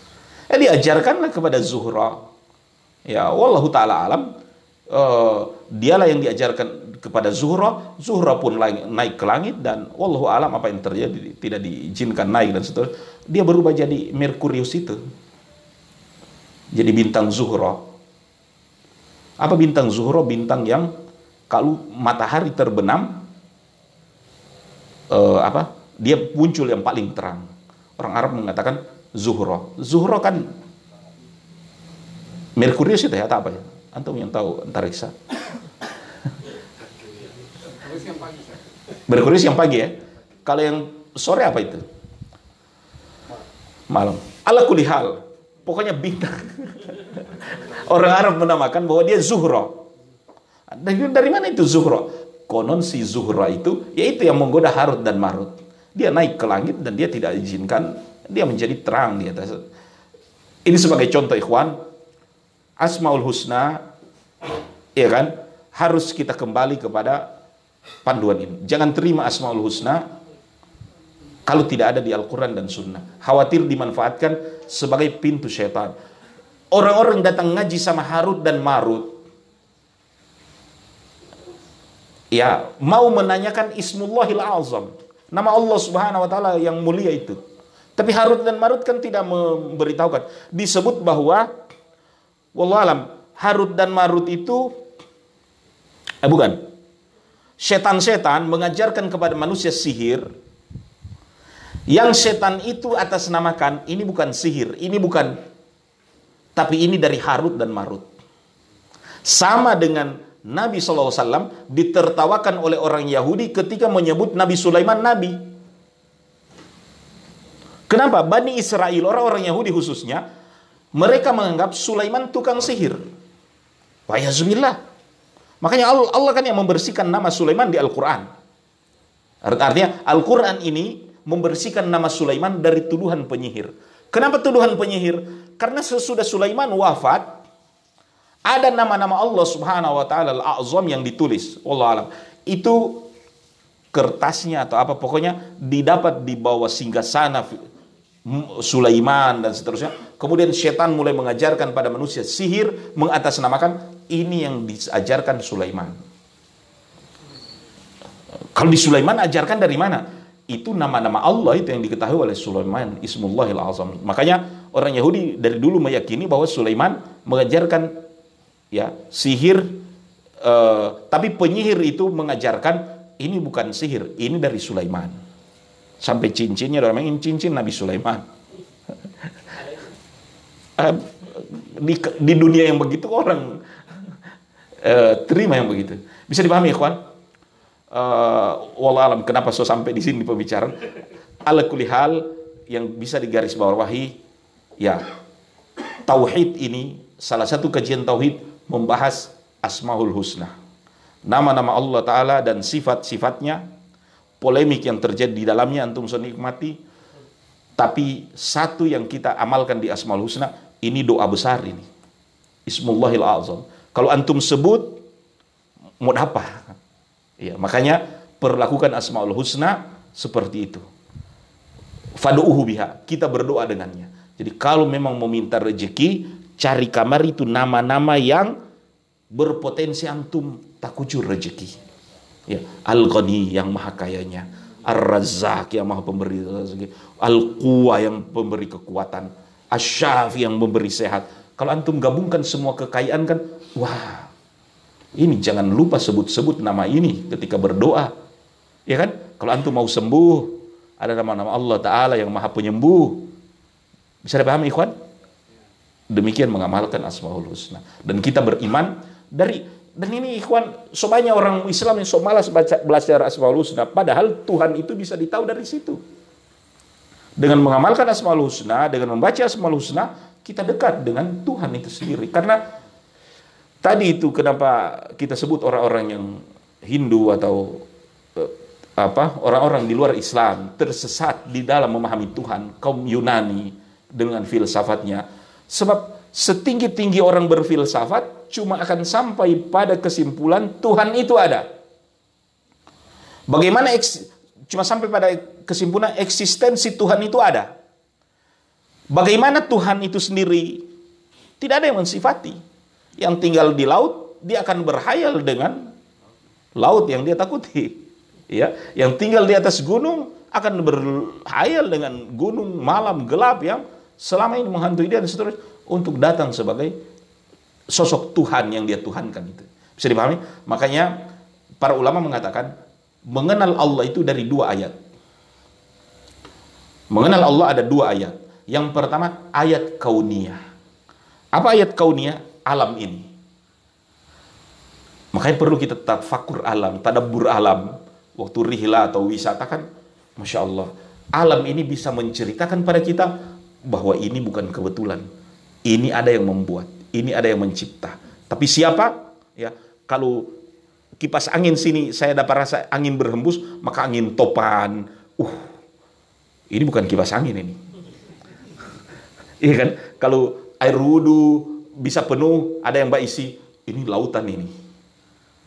Eh diajarkanlah kepada Zuhra. Ya, wallahu taala alam. Uh, dialah yang diajarkan kepada Zuhra, Zuhra pun naik ke langit dan wallahu alam apa yang terjadi tidak diizinkan naik dan seterusnya. Dia berubah jadi Merkurius itu. Jadi bintang Zuhra. Apa bintang Zuhra? Bintang yang kalau matahari terbenam uh, apa? Dia muncul yang paling terang. Orang Arab mengatakan Zuhro. Zuhro kan Merkurius itu ya, atau apa ya? Antum yang tahu antariksa. Merkurius yang pagi ya. Kalau yang sore apa itu? Malam. Ala kulihal. Pokoknya bintang. Orang Arab menamakan bahwa dia Zuhro. Dari, dari mana itu Zuhro? Konon si Zuhro itu, yaitu yang menggoda Harut dan Marut. Dia naik ke langit dan dia tidak izinkan dia menjadi terang di atas. Ini sebagai contoh ikhwan, Asmaul Husna, ya kan, harus kita kembali kepada panduan ini. Jangan terima Asmaul Husna kalau tidak ada di Al-Quran dan Sunnah. Khawatir dimanfaatkan sebagai pintu syaitan. Orang-orang datang ngaji sama Harut dan Marut, ya mau menanyakan Ismullahil Azam, nama Allah Subhanahu wa taala yang mulia itu. Tapi Harut dan Marut kan tidak memberitahukan. Disebut bahwa wallahualam Harut dan Marut itu eh bukan. Setan-setan mengajarkan kepada manusia sihir. Yang setan itu atas namakan ini bukan sihir, ini bukan tapi ini dari Harut dan Marut. Sama dengan Nabi SAW ditertawakan oleh orang Yahudi ketika menyebut Nabi Sulaiman Nabi. Kenapa? Bani Israel, orang-orang Yahudi khususnya, mereka menganggap Sulaiman tukang sihir. Wayazubillah. Makanya Allah, Allah kan yang membersihkan nama Sulaiman di Al-Quran. Artinya Al-Quran ini membersihkan nama Sulaiman dari tuduhan penyihir. Kenapa tuduhan penyihir? Karena sesudah Sulaiman wafat, ada nama-nama Allah Subhanahu wa taala Al-Azam yang ditulis. Allah alam. Itu kertasnya atau apa pokoknya didapat di bawah singgah sana Sulaiman dan seterusnya. Kemudian setan mulai mengajarkan pada manusia sihir mengatasnamakan ini yang diajarkan Sulaiman. Kalau di Sulaiman ajarkan dari mana? Itu nama-nama Allah itu yang diketahui oleh Sulaiman Ismullahil Azam. Makanya orang Yahudi dari dulu meyakini bahwa Sulaiman mengajarkan ya sihir uh, tapi penyihir itu mengajarkan ini bukan sihir, ini dari Sulaiman. Sampai cincinnya orang ingin cincin Nabi Sulaiman. Eh, di, di dunia yang begitu orang uh, terima yang begitu. Bisa dipahami ya kawan? Uh, alam kenapa so sampai di sini pembicaraan? Ala kulihal yang bisa digaris bawahi ya tauhid ini salah satu kajian tauhid membahas asmaul husna nama-nama Allah taala dan sifat-sifatnya polemik yang terjadi di dalamnya antum nikmati. Tapi satu yang kita amalkan di Asmaul Husna ini doa besar ini. Ismullahil Azam. Kalau antum sebut mau apa? Ya makanya perlakukan Asmaul Husna seperti itu. Fadu'uhu biha. Kita berdoa dengannya. Jadi kalau memang meminta rezeki cari kamar itu nama-nama yang berpotensi antum tak kucur rezeki Ya, Al-Ghani yang maha kayanya, Ar-Razzaq yang maha pemberi rezeki, Al-Quwa yang pemberi kekuatan, Asy-Syafi yang memberi sehat. Kalau antum gabungkan semua kekayaan kan, wah. Ini jangan lupa sebut-sebut nama ini ketika berdoa. Ya kan? Kalau antum mau sembuh, ada nama-nama Allah Ta'ala yang maha penyembuh. Bisa dipahami ikhwan? Demikian mengamalkan Asmaul Husna. Dan kita beriman dari dan ini ikhwan, so banyak orang Islam yang so malas baca, belajar Asmaul Husna. Padahal Tuhan itu bisa ditahu dari situ. Dengan mengamalkan Asmaul Husna, dengan membaca Asmaul Husna, kita dekat dengan Tuhan itu sendiri. Karena tadi itu kenapa kita sebut orang-orang yang Hindu atau uh, apa orang-orang di luar Islam tersesat di dalam memahami Tuhan kaum Yunani dengan filsafatnya sebab setinggi-tinggi orang berfilsafat cuma akan sampai pada kesimpulan Tuhan itu ada. Bagaimana cuma sampai pada kesimpulan eksistensi Tuhan itu ada. Bagaimana Tuhan itu sendiri tidak ada yang mensifati. Yang tinggal di laut dia akan berhayal dengan laut yang dia takuti. Ya yang tinggal di atas gunung akan berhayal dengan gunung malam gelap yang selama ini menghantui dia dan seterusnya untuk datang sebagai sosok Tuhan yang dia tuhankan itu. Bisa dipahami? Makanya para ulama mengatakan mengenal Allah itu dari dua ayat. Mengenal Allah ada dua ayat. Yang pertama ayat kauniyah. Apa ayat kauniyah? Alam ini. Makanya perlu kita tetap fakur alam tadabbur alam. Waktu rihla atau wisata kan Masya Allah alam ini bisa menceritakan pada kita bahwa ini bukan kebetulan ini ada yang membuat ini ada yang mencipta tapi siapa ya kalau kipas angin sini saya dapat rasa angin berhembus maka angin topan uh ini bukan kipas angin ini iya kan kalau air wudhu bisa penuh ada yang mbak isi ini lautan ini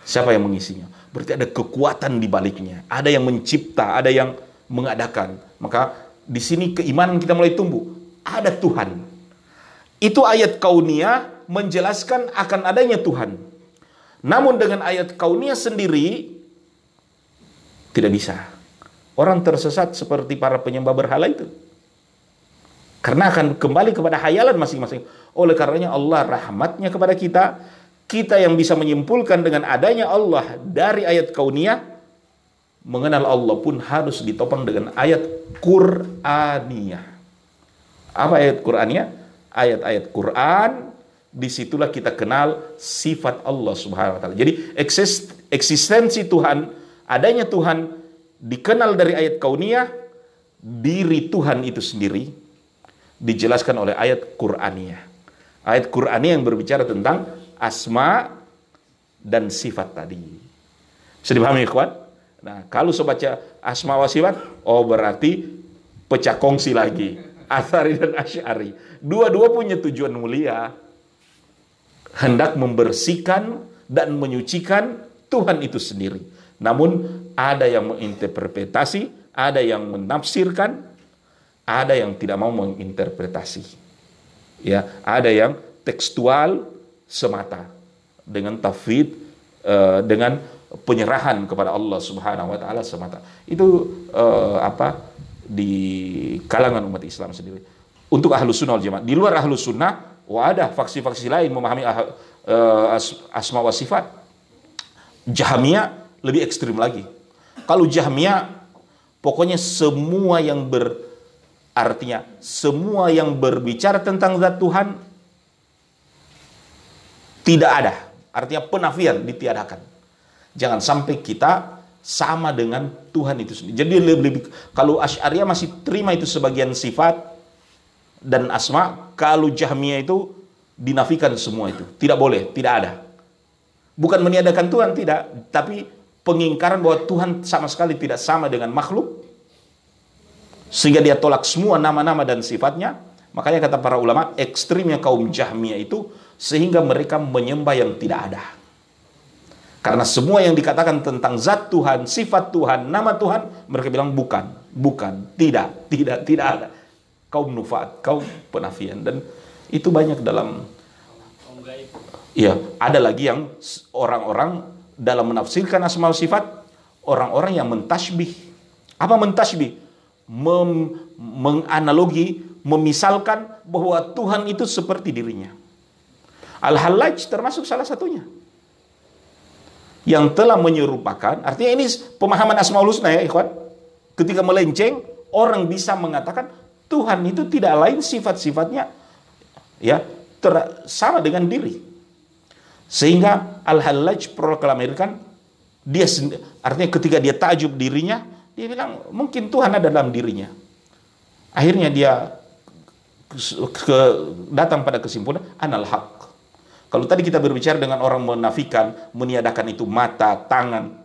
siapa yang mengisinya Berarti ada kekuatan di baliknya. Ada yang mencipta, ada yang mengadakan. Maka di sini keimanan kita mulai tumbuh. Ada Tuhan. Itu ayat kaunia menjelaskan akan adanya Tuhan. Namun dengan ayat kaunia sendiri tidak bisa. Orang tersesat seperti para penyembah berhala itu. Karena akan kembali kepada hayalan masing-masing. Oleh karenanya Allah rahmatnya kepada kita kita yang bisa menyimpulkan dengan adanya Allah dari ayat kauniyah mengenal Allah pun harus ditopang dengan ayat Qur'aniyah. Apa ayat Qur'aniyah? Ayat-ayat Quran di situlah kita kenal sifat Allah Subhanahu wa taala. Jadi eksistensi Tuhan, adanya Tuhan dikenal dari ayat kauniyah, diri Tuhan itu sendiri dijelaskan oleh ayat Qur'aniyah. Ayat Qur'aniyah yang berbicara tentang asma dan sifat tadi. Bisa dipahami kawan? Nah, kalau baca asma wa sifat, oh berarti pecah kongsi lagi. Asari dan Asy'ari. Dua-dua punya tujuan mulia. Hendak membersihkan dan menyucikan Tuhan itu sendiri. Namun ada yang menginterpretasi, ada yang menafsirkan, ada yang tidak mau menginterpretasi. Ya, ada yang tekstual, semata dengan tafid uh, dengan penyerahan kepada Allah Subhanahu wa taala semata. Itu uh, apa di kalangan umat Islam sendiri. Untuk ahlus sunnah jamaah. Di luar ahlus sunnah, wah ada faksi-faksi lain memahami uh, as, asma wa sifat. Jahmiyah lebih ekstrim lagi. Kalau Jahmiyah pokoknya semua yang ber artinya semua yang berbicara tentang zat Tuhan tidak ada. Artinya penafian ditiadakan. Jangan sampai kita sama dengan Tuhan itu sendiri. Jadi lebih, lebih kalau Asy'ariyah masih terima itu sebagian sifat dan asma, kalau Jahmiyah itu dinafikan semua itu. Tidak boleh, tidak ada. Bukan meniadakan Tuhan tidak, tapi pengingkaran bahwa Tuhan sama sekali tidak sama dengan makhluk sehingga dia tolak semua nama-nama dan sifatnya. Makanya kata para ulama, ekstrimnya kaum Jahmiyah itu sehingga mereka menyembah yang tidak ada. Karena semua yang dikatakan tentang zat Tuhan, sifat Tuhan, nama Tuhan, mereka bilang bukan, bukan, tidak, tidak, tidak ada. Kaum nufat, kaum penafian dan itu banyak dalam Iya, ada lagi yang orang-orang dalam menafsirkan asma sifat orang-orang yang mentasbih. Apa mentasbih? Mem menganalogi, memisalkan bahwa Tuhan itu seperti dirinya. Al-Hallaj termasuk salah satunya. Yang telah menyerupakan, artinya ini pemahaman Asmaul Husna ya ikhwan. Ketika melenceng, orang bisa mengatakan Tuhan itu tidak lain sifat-sifatnya ya ter, sama dengan diri. Sehingga Al-Hallaj proklamirkan dia artinya ketika dia tajub dirinya, dia bilang mungkin Tuhan ada dalam dirinya. Akhirnya dia ke, datang pada kesimpulan anal haq kalau tadi kita berbicara dengan orang menafikan, meniadakan itu mata, tangan,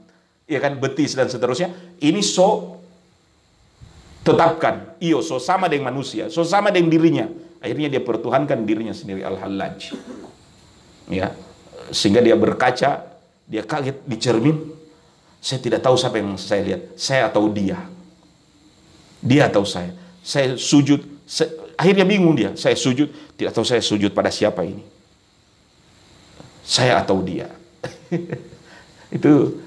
ya kan betis dan seterusnya, ini so tetapkan, iyo so sama dengan manusia, so sama dengan dirinya. Akhirnya dia pertuhankan dirinya sendiri al-halaj. Ya. Sehingga dia berkaca, dia kaget di cermin. Saya tidak tahu siapa yang saya lihat, saya atau dia. Dia atau saya. Saya sujud, saya, akhirnya bingung dia. Saya sujud, tidak tahu saya sujud pada siapa ini. Saya atau dia. Itu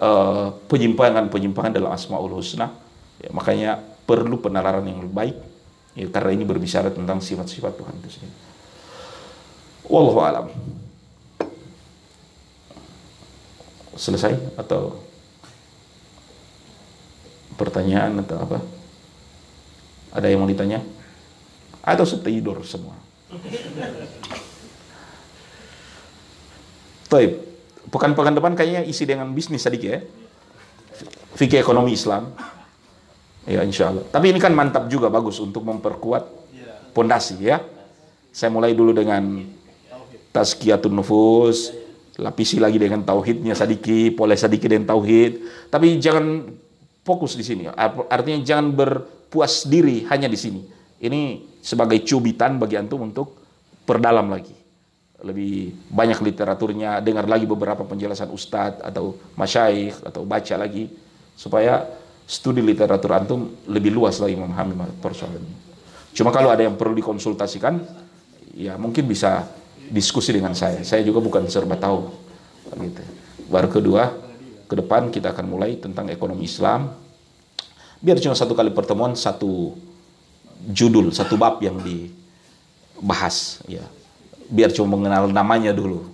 uh, penyimpangan-penyimpangan dalam Asmaul Husna. Ya, makanya perlu penalaran yang lebih baik. Ya, karena ini berbicara tentang sifat-sifat Tuhan itu sendiri. Wallahu alam. Selesai atau pertanyaan atau apa? Ada yang mau ditanya? Atau tidur semua? Taib. Pekan-pekan depan kayaknya isi dengan bisnis sedikit ya. Fikih ekonomi Islam. Ya insya Allah. Tapi ini kan mantap juga bagus untuk memperkuat pondasi ya. Saya mulai dulu dengan tazkiyatun nufus, lapisi lagi dengan tauhidnya sedikit, boleh sedikit dengan tauhid. Tapi jangan fokus di sini. Artinya jangan berpuas diri hanya di sini. Ini sebagai cubitan bagi antum untuk perdalam lagi. Lebih banyak literaturnya, dengar lagi beberapa penjelasan ustadz atau masyaikh atau baca lagi supaya studi literatur antum lebih luas lagi memahami persoalan ini. Cuma kalau ada yang perlu dikonsultasikan, ya mungkin bisa diskusi dengan saya. Saya juga bukan serba tahu. Gitu. Baru kedua, ke depan kita akan mulai tentang ekonomi Islam. Biar cuma satu kali pertemuan, satu judul, satu bab yang dibahas. Ya. Biar cuma mengenal namanya dulu.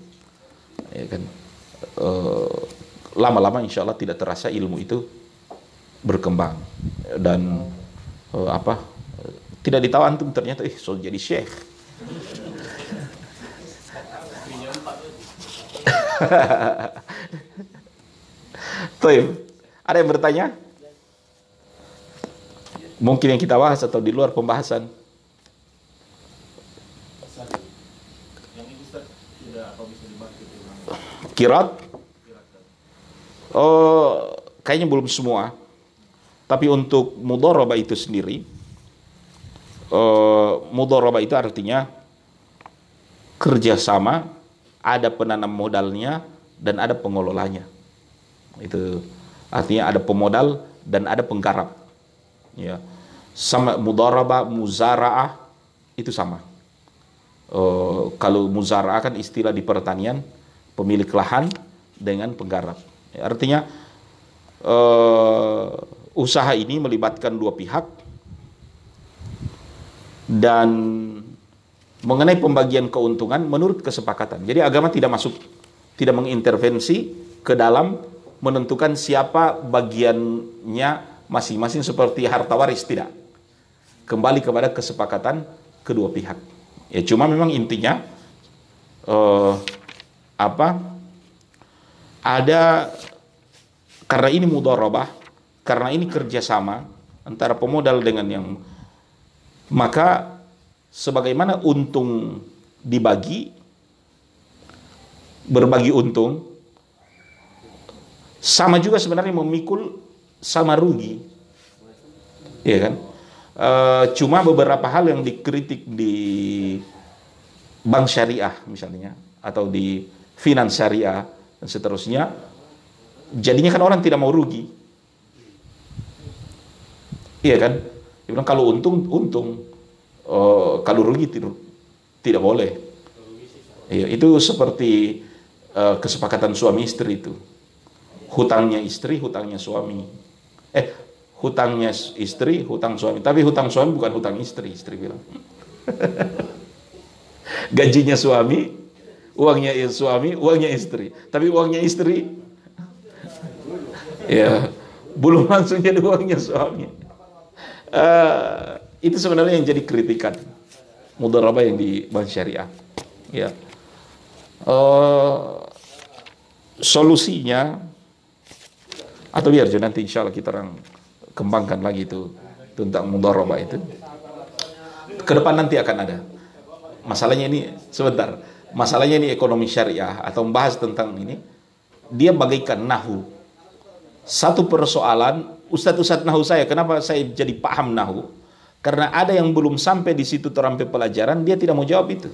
Ya kan. lama-lama insya Allah tidak terasa ilmu itu berkembang dan uh, apa tidak ditahu antum ternyata ih so jadi syekh Tuh, ada yang bertanya? Mungkin yang kita bahas atau di luar pembahasan? Kirat? Oh, kayaknya belum semua. Tapi untuk mudoroba itu sendiri, uh, mudoroba itu artinya kerjasama, ada penanam modalnya dan ada pengelolanya. Itu artinya ada pemodal dan ada penggarap. Ya. Sama mudoroba, muzaraah itu sama. Uh, kalau muzaraah kan istilah di pertanian pemilik lahan dengan penggarap. Ya, artinya uh, usaha ini melibatkan dua pihak dan mengenai pembagian keuntungan menurut kesepakatan. Jadi agama tidak masuk, tidak mengintervensi ke dalam menentukan siapa bagiannya masing-masing seperti harta waris tidak. Kembali kepada kesepakatan kedua pihak. Ya cuma memang intinya uh, apa? Ada karena ini mudharabah karena ini kerjasama antara pemodal dengan yang maka sebagaimana untung dibagi berbagi untung sama juga sebenarnya memikul sama rugi. Ya kan? E, cuma beberapa hal yang dikritik di bank syariah misalnya atau di finans syariah dan seterusnya jadinya kan orang tidak mau rugi Iya kan? Dia bilang kalau untung untung, uh, kalau rugi tidak tidak boleh. Iya, itu seperti uh, kesepakatan suami istri itu. Hutangnya istri, hutangnya suami. Eh, hutangnya istri, hutang suami. Tapi hutang suami bukan hutang istri, istri bilang. Gajinya suami, uangnya suami, uangnya istri. Tapi uangnya istri, ya belum langsung jadi uangnya suami. Uh, itu sebenarnya yang jadi kritikan mudarabah yang di bank syariah. Ya. Uh, solusinya atau biar aja nanti insya Allah kita orang kembangkan lagi itu tentang mudarabah itu. Ke depan nanti akan ada. Masalahnya ini sebentar. Masalahnya ini ekonomi syariah atau membahas tentang ini. Dia bagaikan nahu. Satu persoalan Ustadz-ustadz nahu saya, kenapa saya jadi paham nahu? Karena ada yang belum sampai di situ terampai pelajaran, dia tidak mau jawab itu.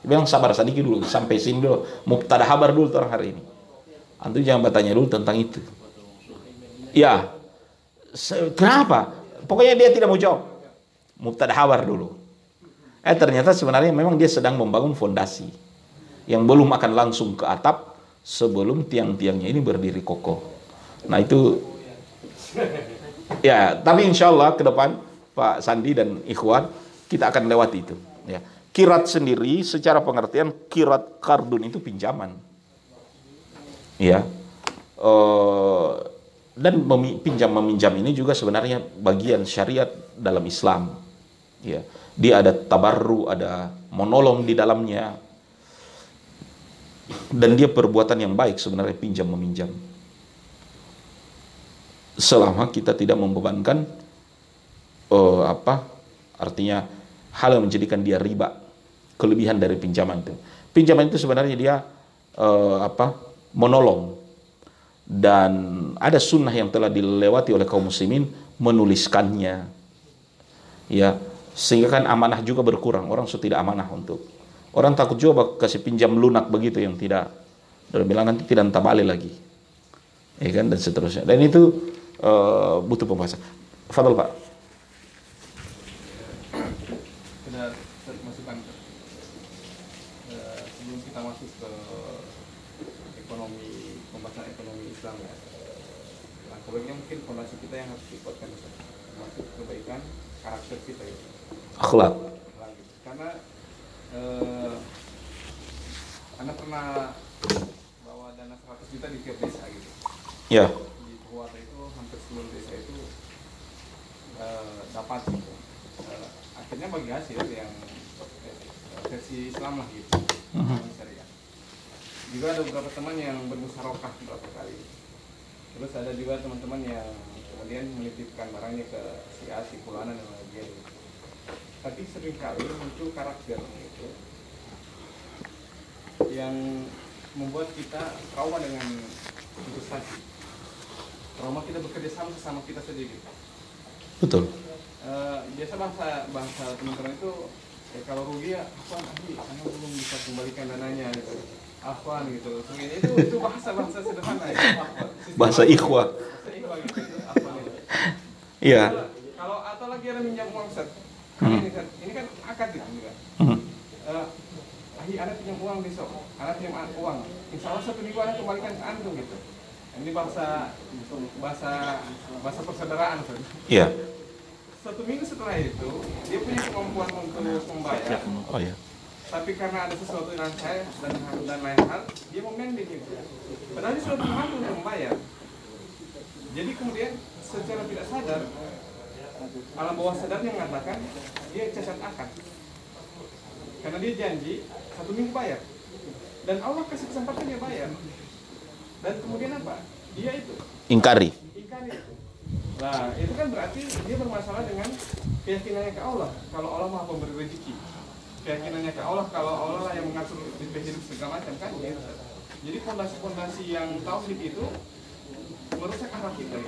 Dia bilang sabar sedikit dulu, sampai sini dulu. Mubtada habar dulu orang hari ini. Antum jangan bertanya dulu tentang itu. Ya, kenapa? Pokoknya dia tidak mau jawab. Mubtada habar dulu. Eh ternyata sebenarnya memang dia sedang membangun fondasi yang belum akan langsung ke atap sebelum tiang-tiangnya ini berdiri kokoh. Nah itu ya, tapi insya Allah ke depan Pak Sandi dan Ikhwan kita akan lewati itu. Ya. Kirat sendiri secara pengertian kirat kardun itu pinjaman. Ya. Uh, dan pinjam meminjam ini juga sebenarnya bagian syariat dalam Islam. Ya. Dia ada tabarru, ada monolong di dalamnya, dan dia perbuatan yang baik sebenarnya pinjam meminjam selama kita tidak membebankan uh, apa artinya hal yang menjadikan dia riba kelebihan dari pinjaman itu. Pinjaman itu sebenarnya dia uh, apa menolong. Dan ada sunnah yang telah dilewati oleh kaum muslimin menuliskannya. Ya sehingga kan amanah juga berkurang. Orang sudah tidak amanah untuk. Orang takut juga kasih pinjam lunak begitu yang tidak dalam bilang nanti tidak entah lagi. Ya kan dan seterusnya. Dan itu uh, butuh pembahasan. Fadal Pak. Sudah masukan sebelum kita masuk ke ekonomi pembahasan ekonomi Islam ya. Kebanyakan mungkin fondasi kita yang harus dikuatkan masuk kebaikan karakter kita. Akhlak. Karena eh, anda pernah bawa dana 100 juta di tiap desa gitu ya di itu hampir seluruh desa itu eh, dapat gitu. Eh, akhirnya bagi hasil yang versi Islam lah gitu. Syariah. Juga ada beberapa teman yang bermusyarakah beberapa kali. Terus ada juga teman-teman yang kemudian menitipkan barangnya ke si A, si Fulana dan lain-lain. Tapi sering kali muncul karakter gitu yang membuat kita trauma dengan investasi trauma kita bekerja sama sama kita sendiri betul Eh, biasa bahasa bahasa teman-teman itu ya kalau rugi ya apa ahli karena belum bisa kembalikan dananya gitu afwan gitu itu itu bahasa bahasa sederhana ya afwan. Bahasa afwan. ikhwah. bahasa ikhwah gitu itu afwan itu. iya Kalau- atau lagi ada minjam uang set Hmm. ini kan ini kan akad gitu juga Mhm. Eh, ahi anak pinjam uang besok anak pinjam an- uang insya Allah satu minggu anak kembalikan ke antum gitu ini bahasa bahasa bahasa persaudaraan iya. Satu minggu setelah itu dia punya kemampuan untuk membayar. Oh ya tapi karena ada sesuatu dengan saya dan dan lain hal dia mau mending gitu. Padahal dia sudah mampu untuk membayar. Jadi kemudian secara tidak sadar alam bawah sadarnya mengatakan dia cacat akad. Karena dia janji satu minggu bayar. Dan Allah kasih kesempatan dia bayar dan kemudian apa dia itu ingkari ingkari Nah, itu kan berarti dia bermasalah dengan keyakinannya ke Allah. Kalau Allah maha pemberi rezeki. Keyakinannya ke Allah, kalau Allah lah yang mengatur hidup hidup segala macam kan gitu. Jadi fondasi-fondasi yang tauhid itu merusak akhlak kita.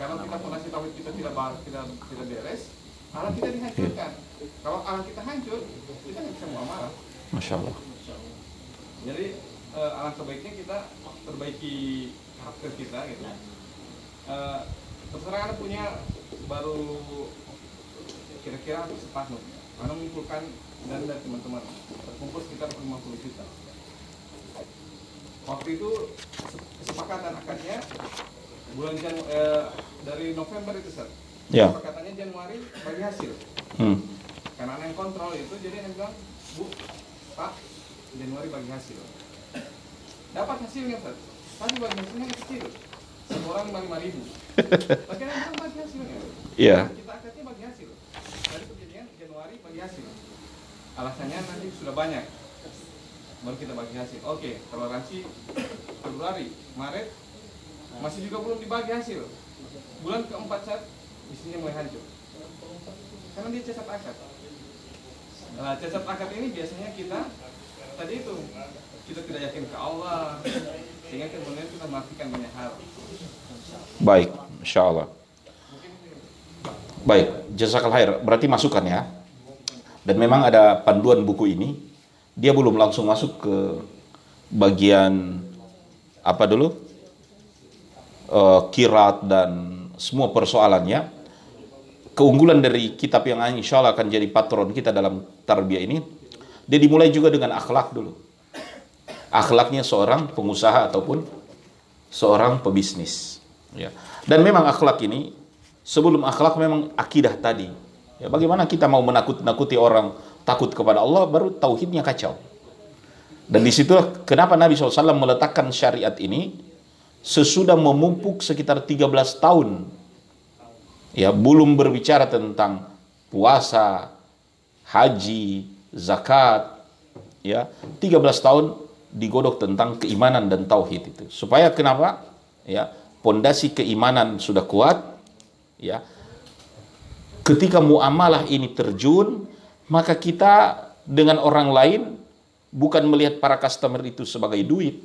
Kalau kita fondasi tauhid kita tidak tidak tidak beres, akhlak kita dihancurkan. Kalau akhlak kita hancur, kita nggak bisa muamalah. masya Allah Jadi eh, alangkah baiknya kita perbaiki karakter kita gitu. Eh, terserah anda punya baru kira-kira setahun. Anda mengumpulkan dan dari teman-teman terkumpul sekitar 50 juta. Waktu itu se- kesepakatan akadnya bulan Janu, eh, dari November itu Sir. Ya. Kesepakatannya Januari bagi hasil. hmm. Karena yang kontrol itu, jadi yang bilang, Bu, Pak, Januari bagi hasil. Dapat hasilnya, Ustaz. Tapi bagi hasilnya kecil. Semua orang lima ribu. Bilang bagi hasilnya. Iya. Kita akadnya bagi hasil. Dari kejadian Januari bagi hasil. Alasannya nanti sudah banyak. Baru kita bagi hasil. Oke, toleransi Februari, Maret, masih juga belum dibagi hasil. Bulan keempat saat bisnisnya mulai hancur. Karena dia cacat akad. Nah, cacat akad ini biasanya kita tadi itu kita tidak yakin ke Allah sehingga kemudian kita melakukan banyak hal. baik insya Allah Baik, jazakallah khair. Berarti masukan ya. Dan memang ada panduan buku ini. Dia belum langsung masuk ke bagian apa dulu? Uh, kirat dan semua persoalannya. Keunggulan dari kitab yang insya Allah akan jadi patron kita dalam tarbiyah ini, dia dimulai juga dengan akhlak dulu. Akhlaknya seorang pengusaha ataupun seorang pebisnis. Ya. Dan memang akhlak ini sebelum akhlak memang akidah tadi. Ya, bagaimana kita mau menakut-nakuti orang takut kepada Allah baru tauhidnya kacau. Dan di situ kenapa Nabi SAW meletakkan syariat ini sesudah memupuk sekitar 13 tahun. Ya, belum berbicara tentang puasa, haji, zakat, ya. 13 tahun digodok tentang keimanan dan tauhid itu. Supaya kenapa? Ya, pondasi keimanan sudah kuat, ya ketika muamalah ini terjun maka kita dengan orang lain bukan melihat para customer itu sebagai duit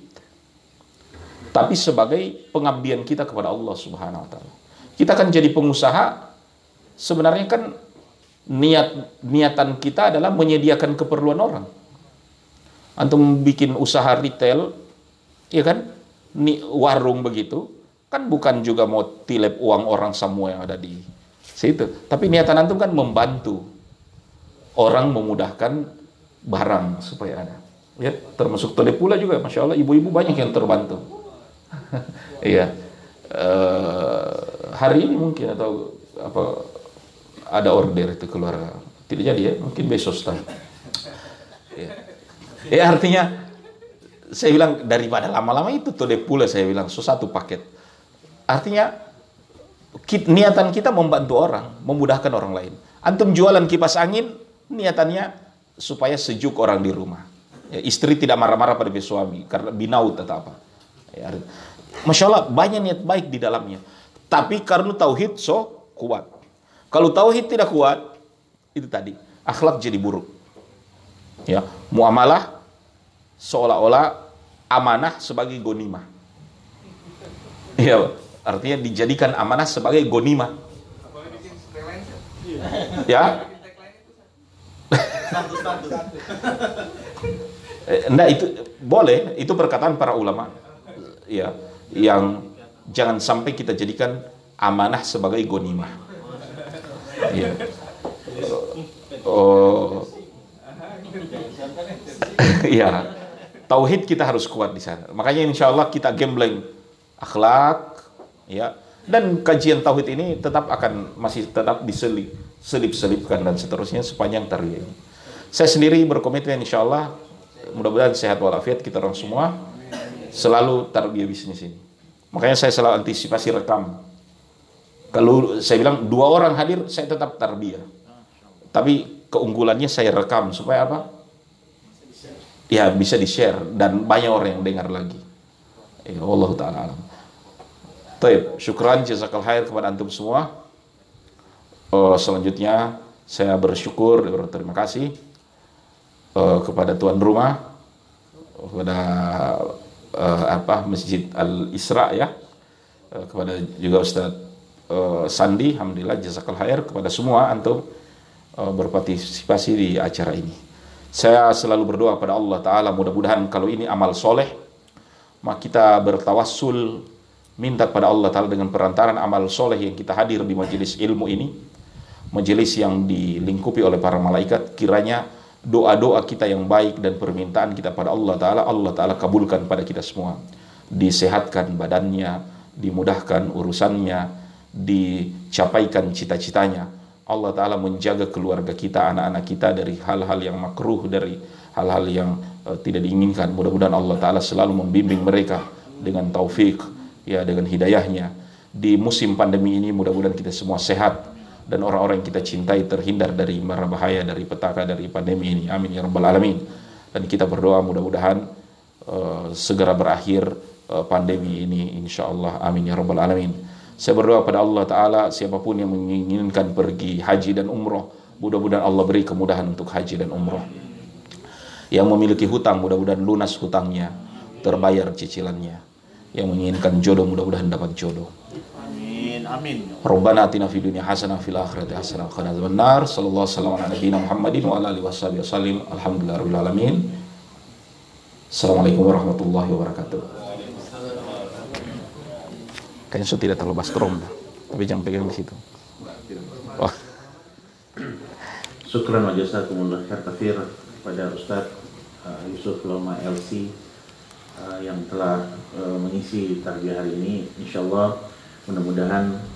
tapi sebagai pengabdian kita kepada Allah Subhanahu wa taala. Kita kan jadi pengusaha sebenarnya kan niat niatan kita adalah menyediakan keperluan orang. Antum bikin usaha retail ya kan? Ni warung begitu, kan bukan juga mau tilep uang orang semua yang ada di situ. Tapi niatan antum kan membantu orang memudahkan barang supaya ada. Ya, termasuk tele pula juga, masya Allah ibu-ibu banyak yang terbantu. Iya. uh, hari ini mungkin atau apa ada order itu keluar tidak jadi ya mungkin besok start. Ya. Ya artinya saya bilang daripada lama-lama itu tuh pula saya bilang so satu paket Artinya niatan kita membantu orang, memudahkan orang lain. Antum jualan kipas angin, niatannya supaya sejuk orang di rumah. Ya, istri tidak marah-marah pada suami karena binaut atau apa. Ya, Masya Allah banyak niat baik di dalamnya. Tapi karena tauhid so kuat. Kalau tauhid tidak kuat, itu tadi akhlak jadi buruk. Ya, muamalah seolah-olah amanah sebagai gonimah. Iya, Artinya dijadikan amanah sebagai gonima. Ya. Enggak itu boleh, itu perkataan para ulama. Ya, yang jangan sampai kita jadikan amanah sebagai gonima. Ya. Oh. ya. Tauhid kita harus kuat di sana. Makanya insya Allah kita gambling akhlak, ya dan kajian tauhid ini tetap akan masih tetap diselip selip-selipkan dan seterusnya sepanjang tarbiyah. Saya sendiri berkomitmen insya Allah mudah-mudahan sehat walafiat kita orang semua selalu tarbiyah bisnis ini. Makanya saya selalu antisipasi rekam. Kalau saya bilang dua orang hadir, saya tetap tarbiyah. Tapi keunggulannya saya rekam supaya apa? Ya bisa di share dan banyak orang yang dengar lagi. Ya Allah taala alam. Taib, syukran jazakal khair kepada antum semua. Uh, selanjutnya saya bersyukur dan berterima kasih uh, kepada tuan rumah kepada uh, apa Masjid Al Isra ya. Uh, kepada juga Ustaz uh, Sandi, alhamdulillah jazakal khair kepada semua antum uh, berpartisipasi di acara ini. Saya selalu berdoa pada Allah Ta'ala mudah-mudahan kalau ini amal soleh maka kita bertawassul minta kepada Allah Ta'ala dengan perantaran amal soleh yang kita hadir di majelis ilmu ini majelis yang dilingkupi oleh para malaikat. Kiranya doa-doa kita yang baik dan permintaan kita pada Allah Ta'ala Allah Ta'ala kabulkan pada kita semua. Disehatkan badannya dimudahkan urusannya dicapaikan cita-citanya Allah Ta'ala menjaga keluarga kita anak-anak kita dari hal-hal yang makruh dari hal-hal yang uh, tidak diinginkan. Mudah-mudahan Allah Ta'ala selalu membimbing mereka dengan taufik ya dengan hidayahnya. Di musim pandemi ini mudah-mudahan kita semua sehat dan orang-orang yang kita cintai terhindar dari mara bahaya dari petaka dari pandemi ini. Amin ya rabbal alamin. Dan kita berdoa mudah-mudahan uh, segera berakhir uh, pandemi ini insyaallah amin ya rabbal alamin saya berdoa pada Allah taala siapa pun yang menginginkan pergi haji dan umroh mudah-mudahan Allah beri kemudahan untuk haji dan umroh yang memiliki hutang mudah-mudahan lunas hutangnya terbayar cicilannya yang menginginkan jodoh mudah-mudahan dapat jodoh. Amin. amin. Rabbana atina fid dunya hasanah fil akhirati hasanah wa qina adzabannar. Sallallahu alaihi wasallam ala nabiyyina Muhammadin wa ala alihi wasallim. Alhamdulillahirabbil alamin. Assalamualaikum warahmatullahi wabarakatuh. Kayaknya saya tidak terlalu bastrom, tapi jangan pegang di situ. Oh. Syukran wa jazakumullah khair kafir kepada Ustadz uh, Yusuf Loma LC uh, yang telah uh, mengisi tarbiyah hari ini. Insyaallah mudah-mudahan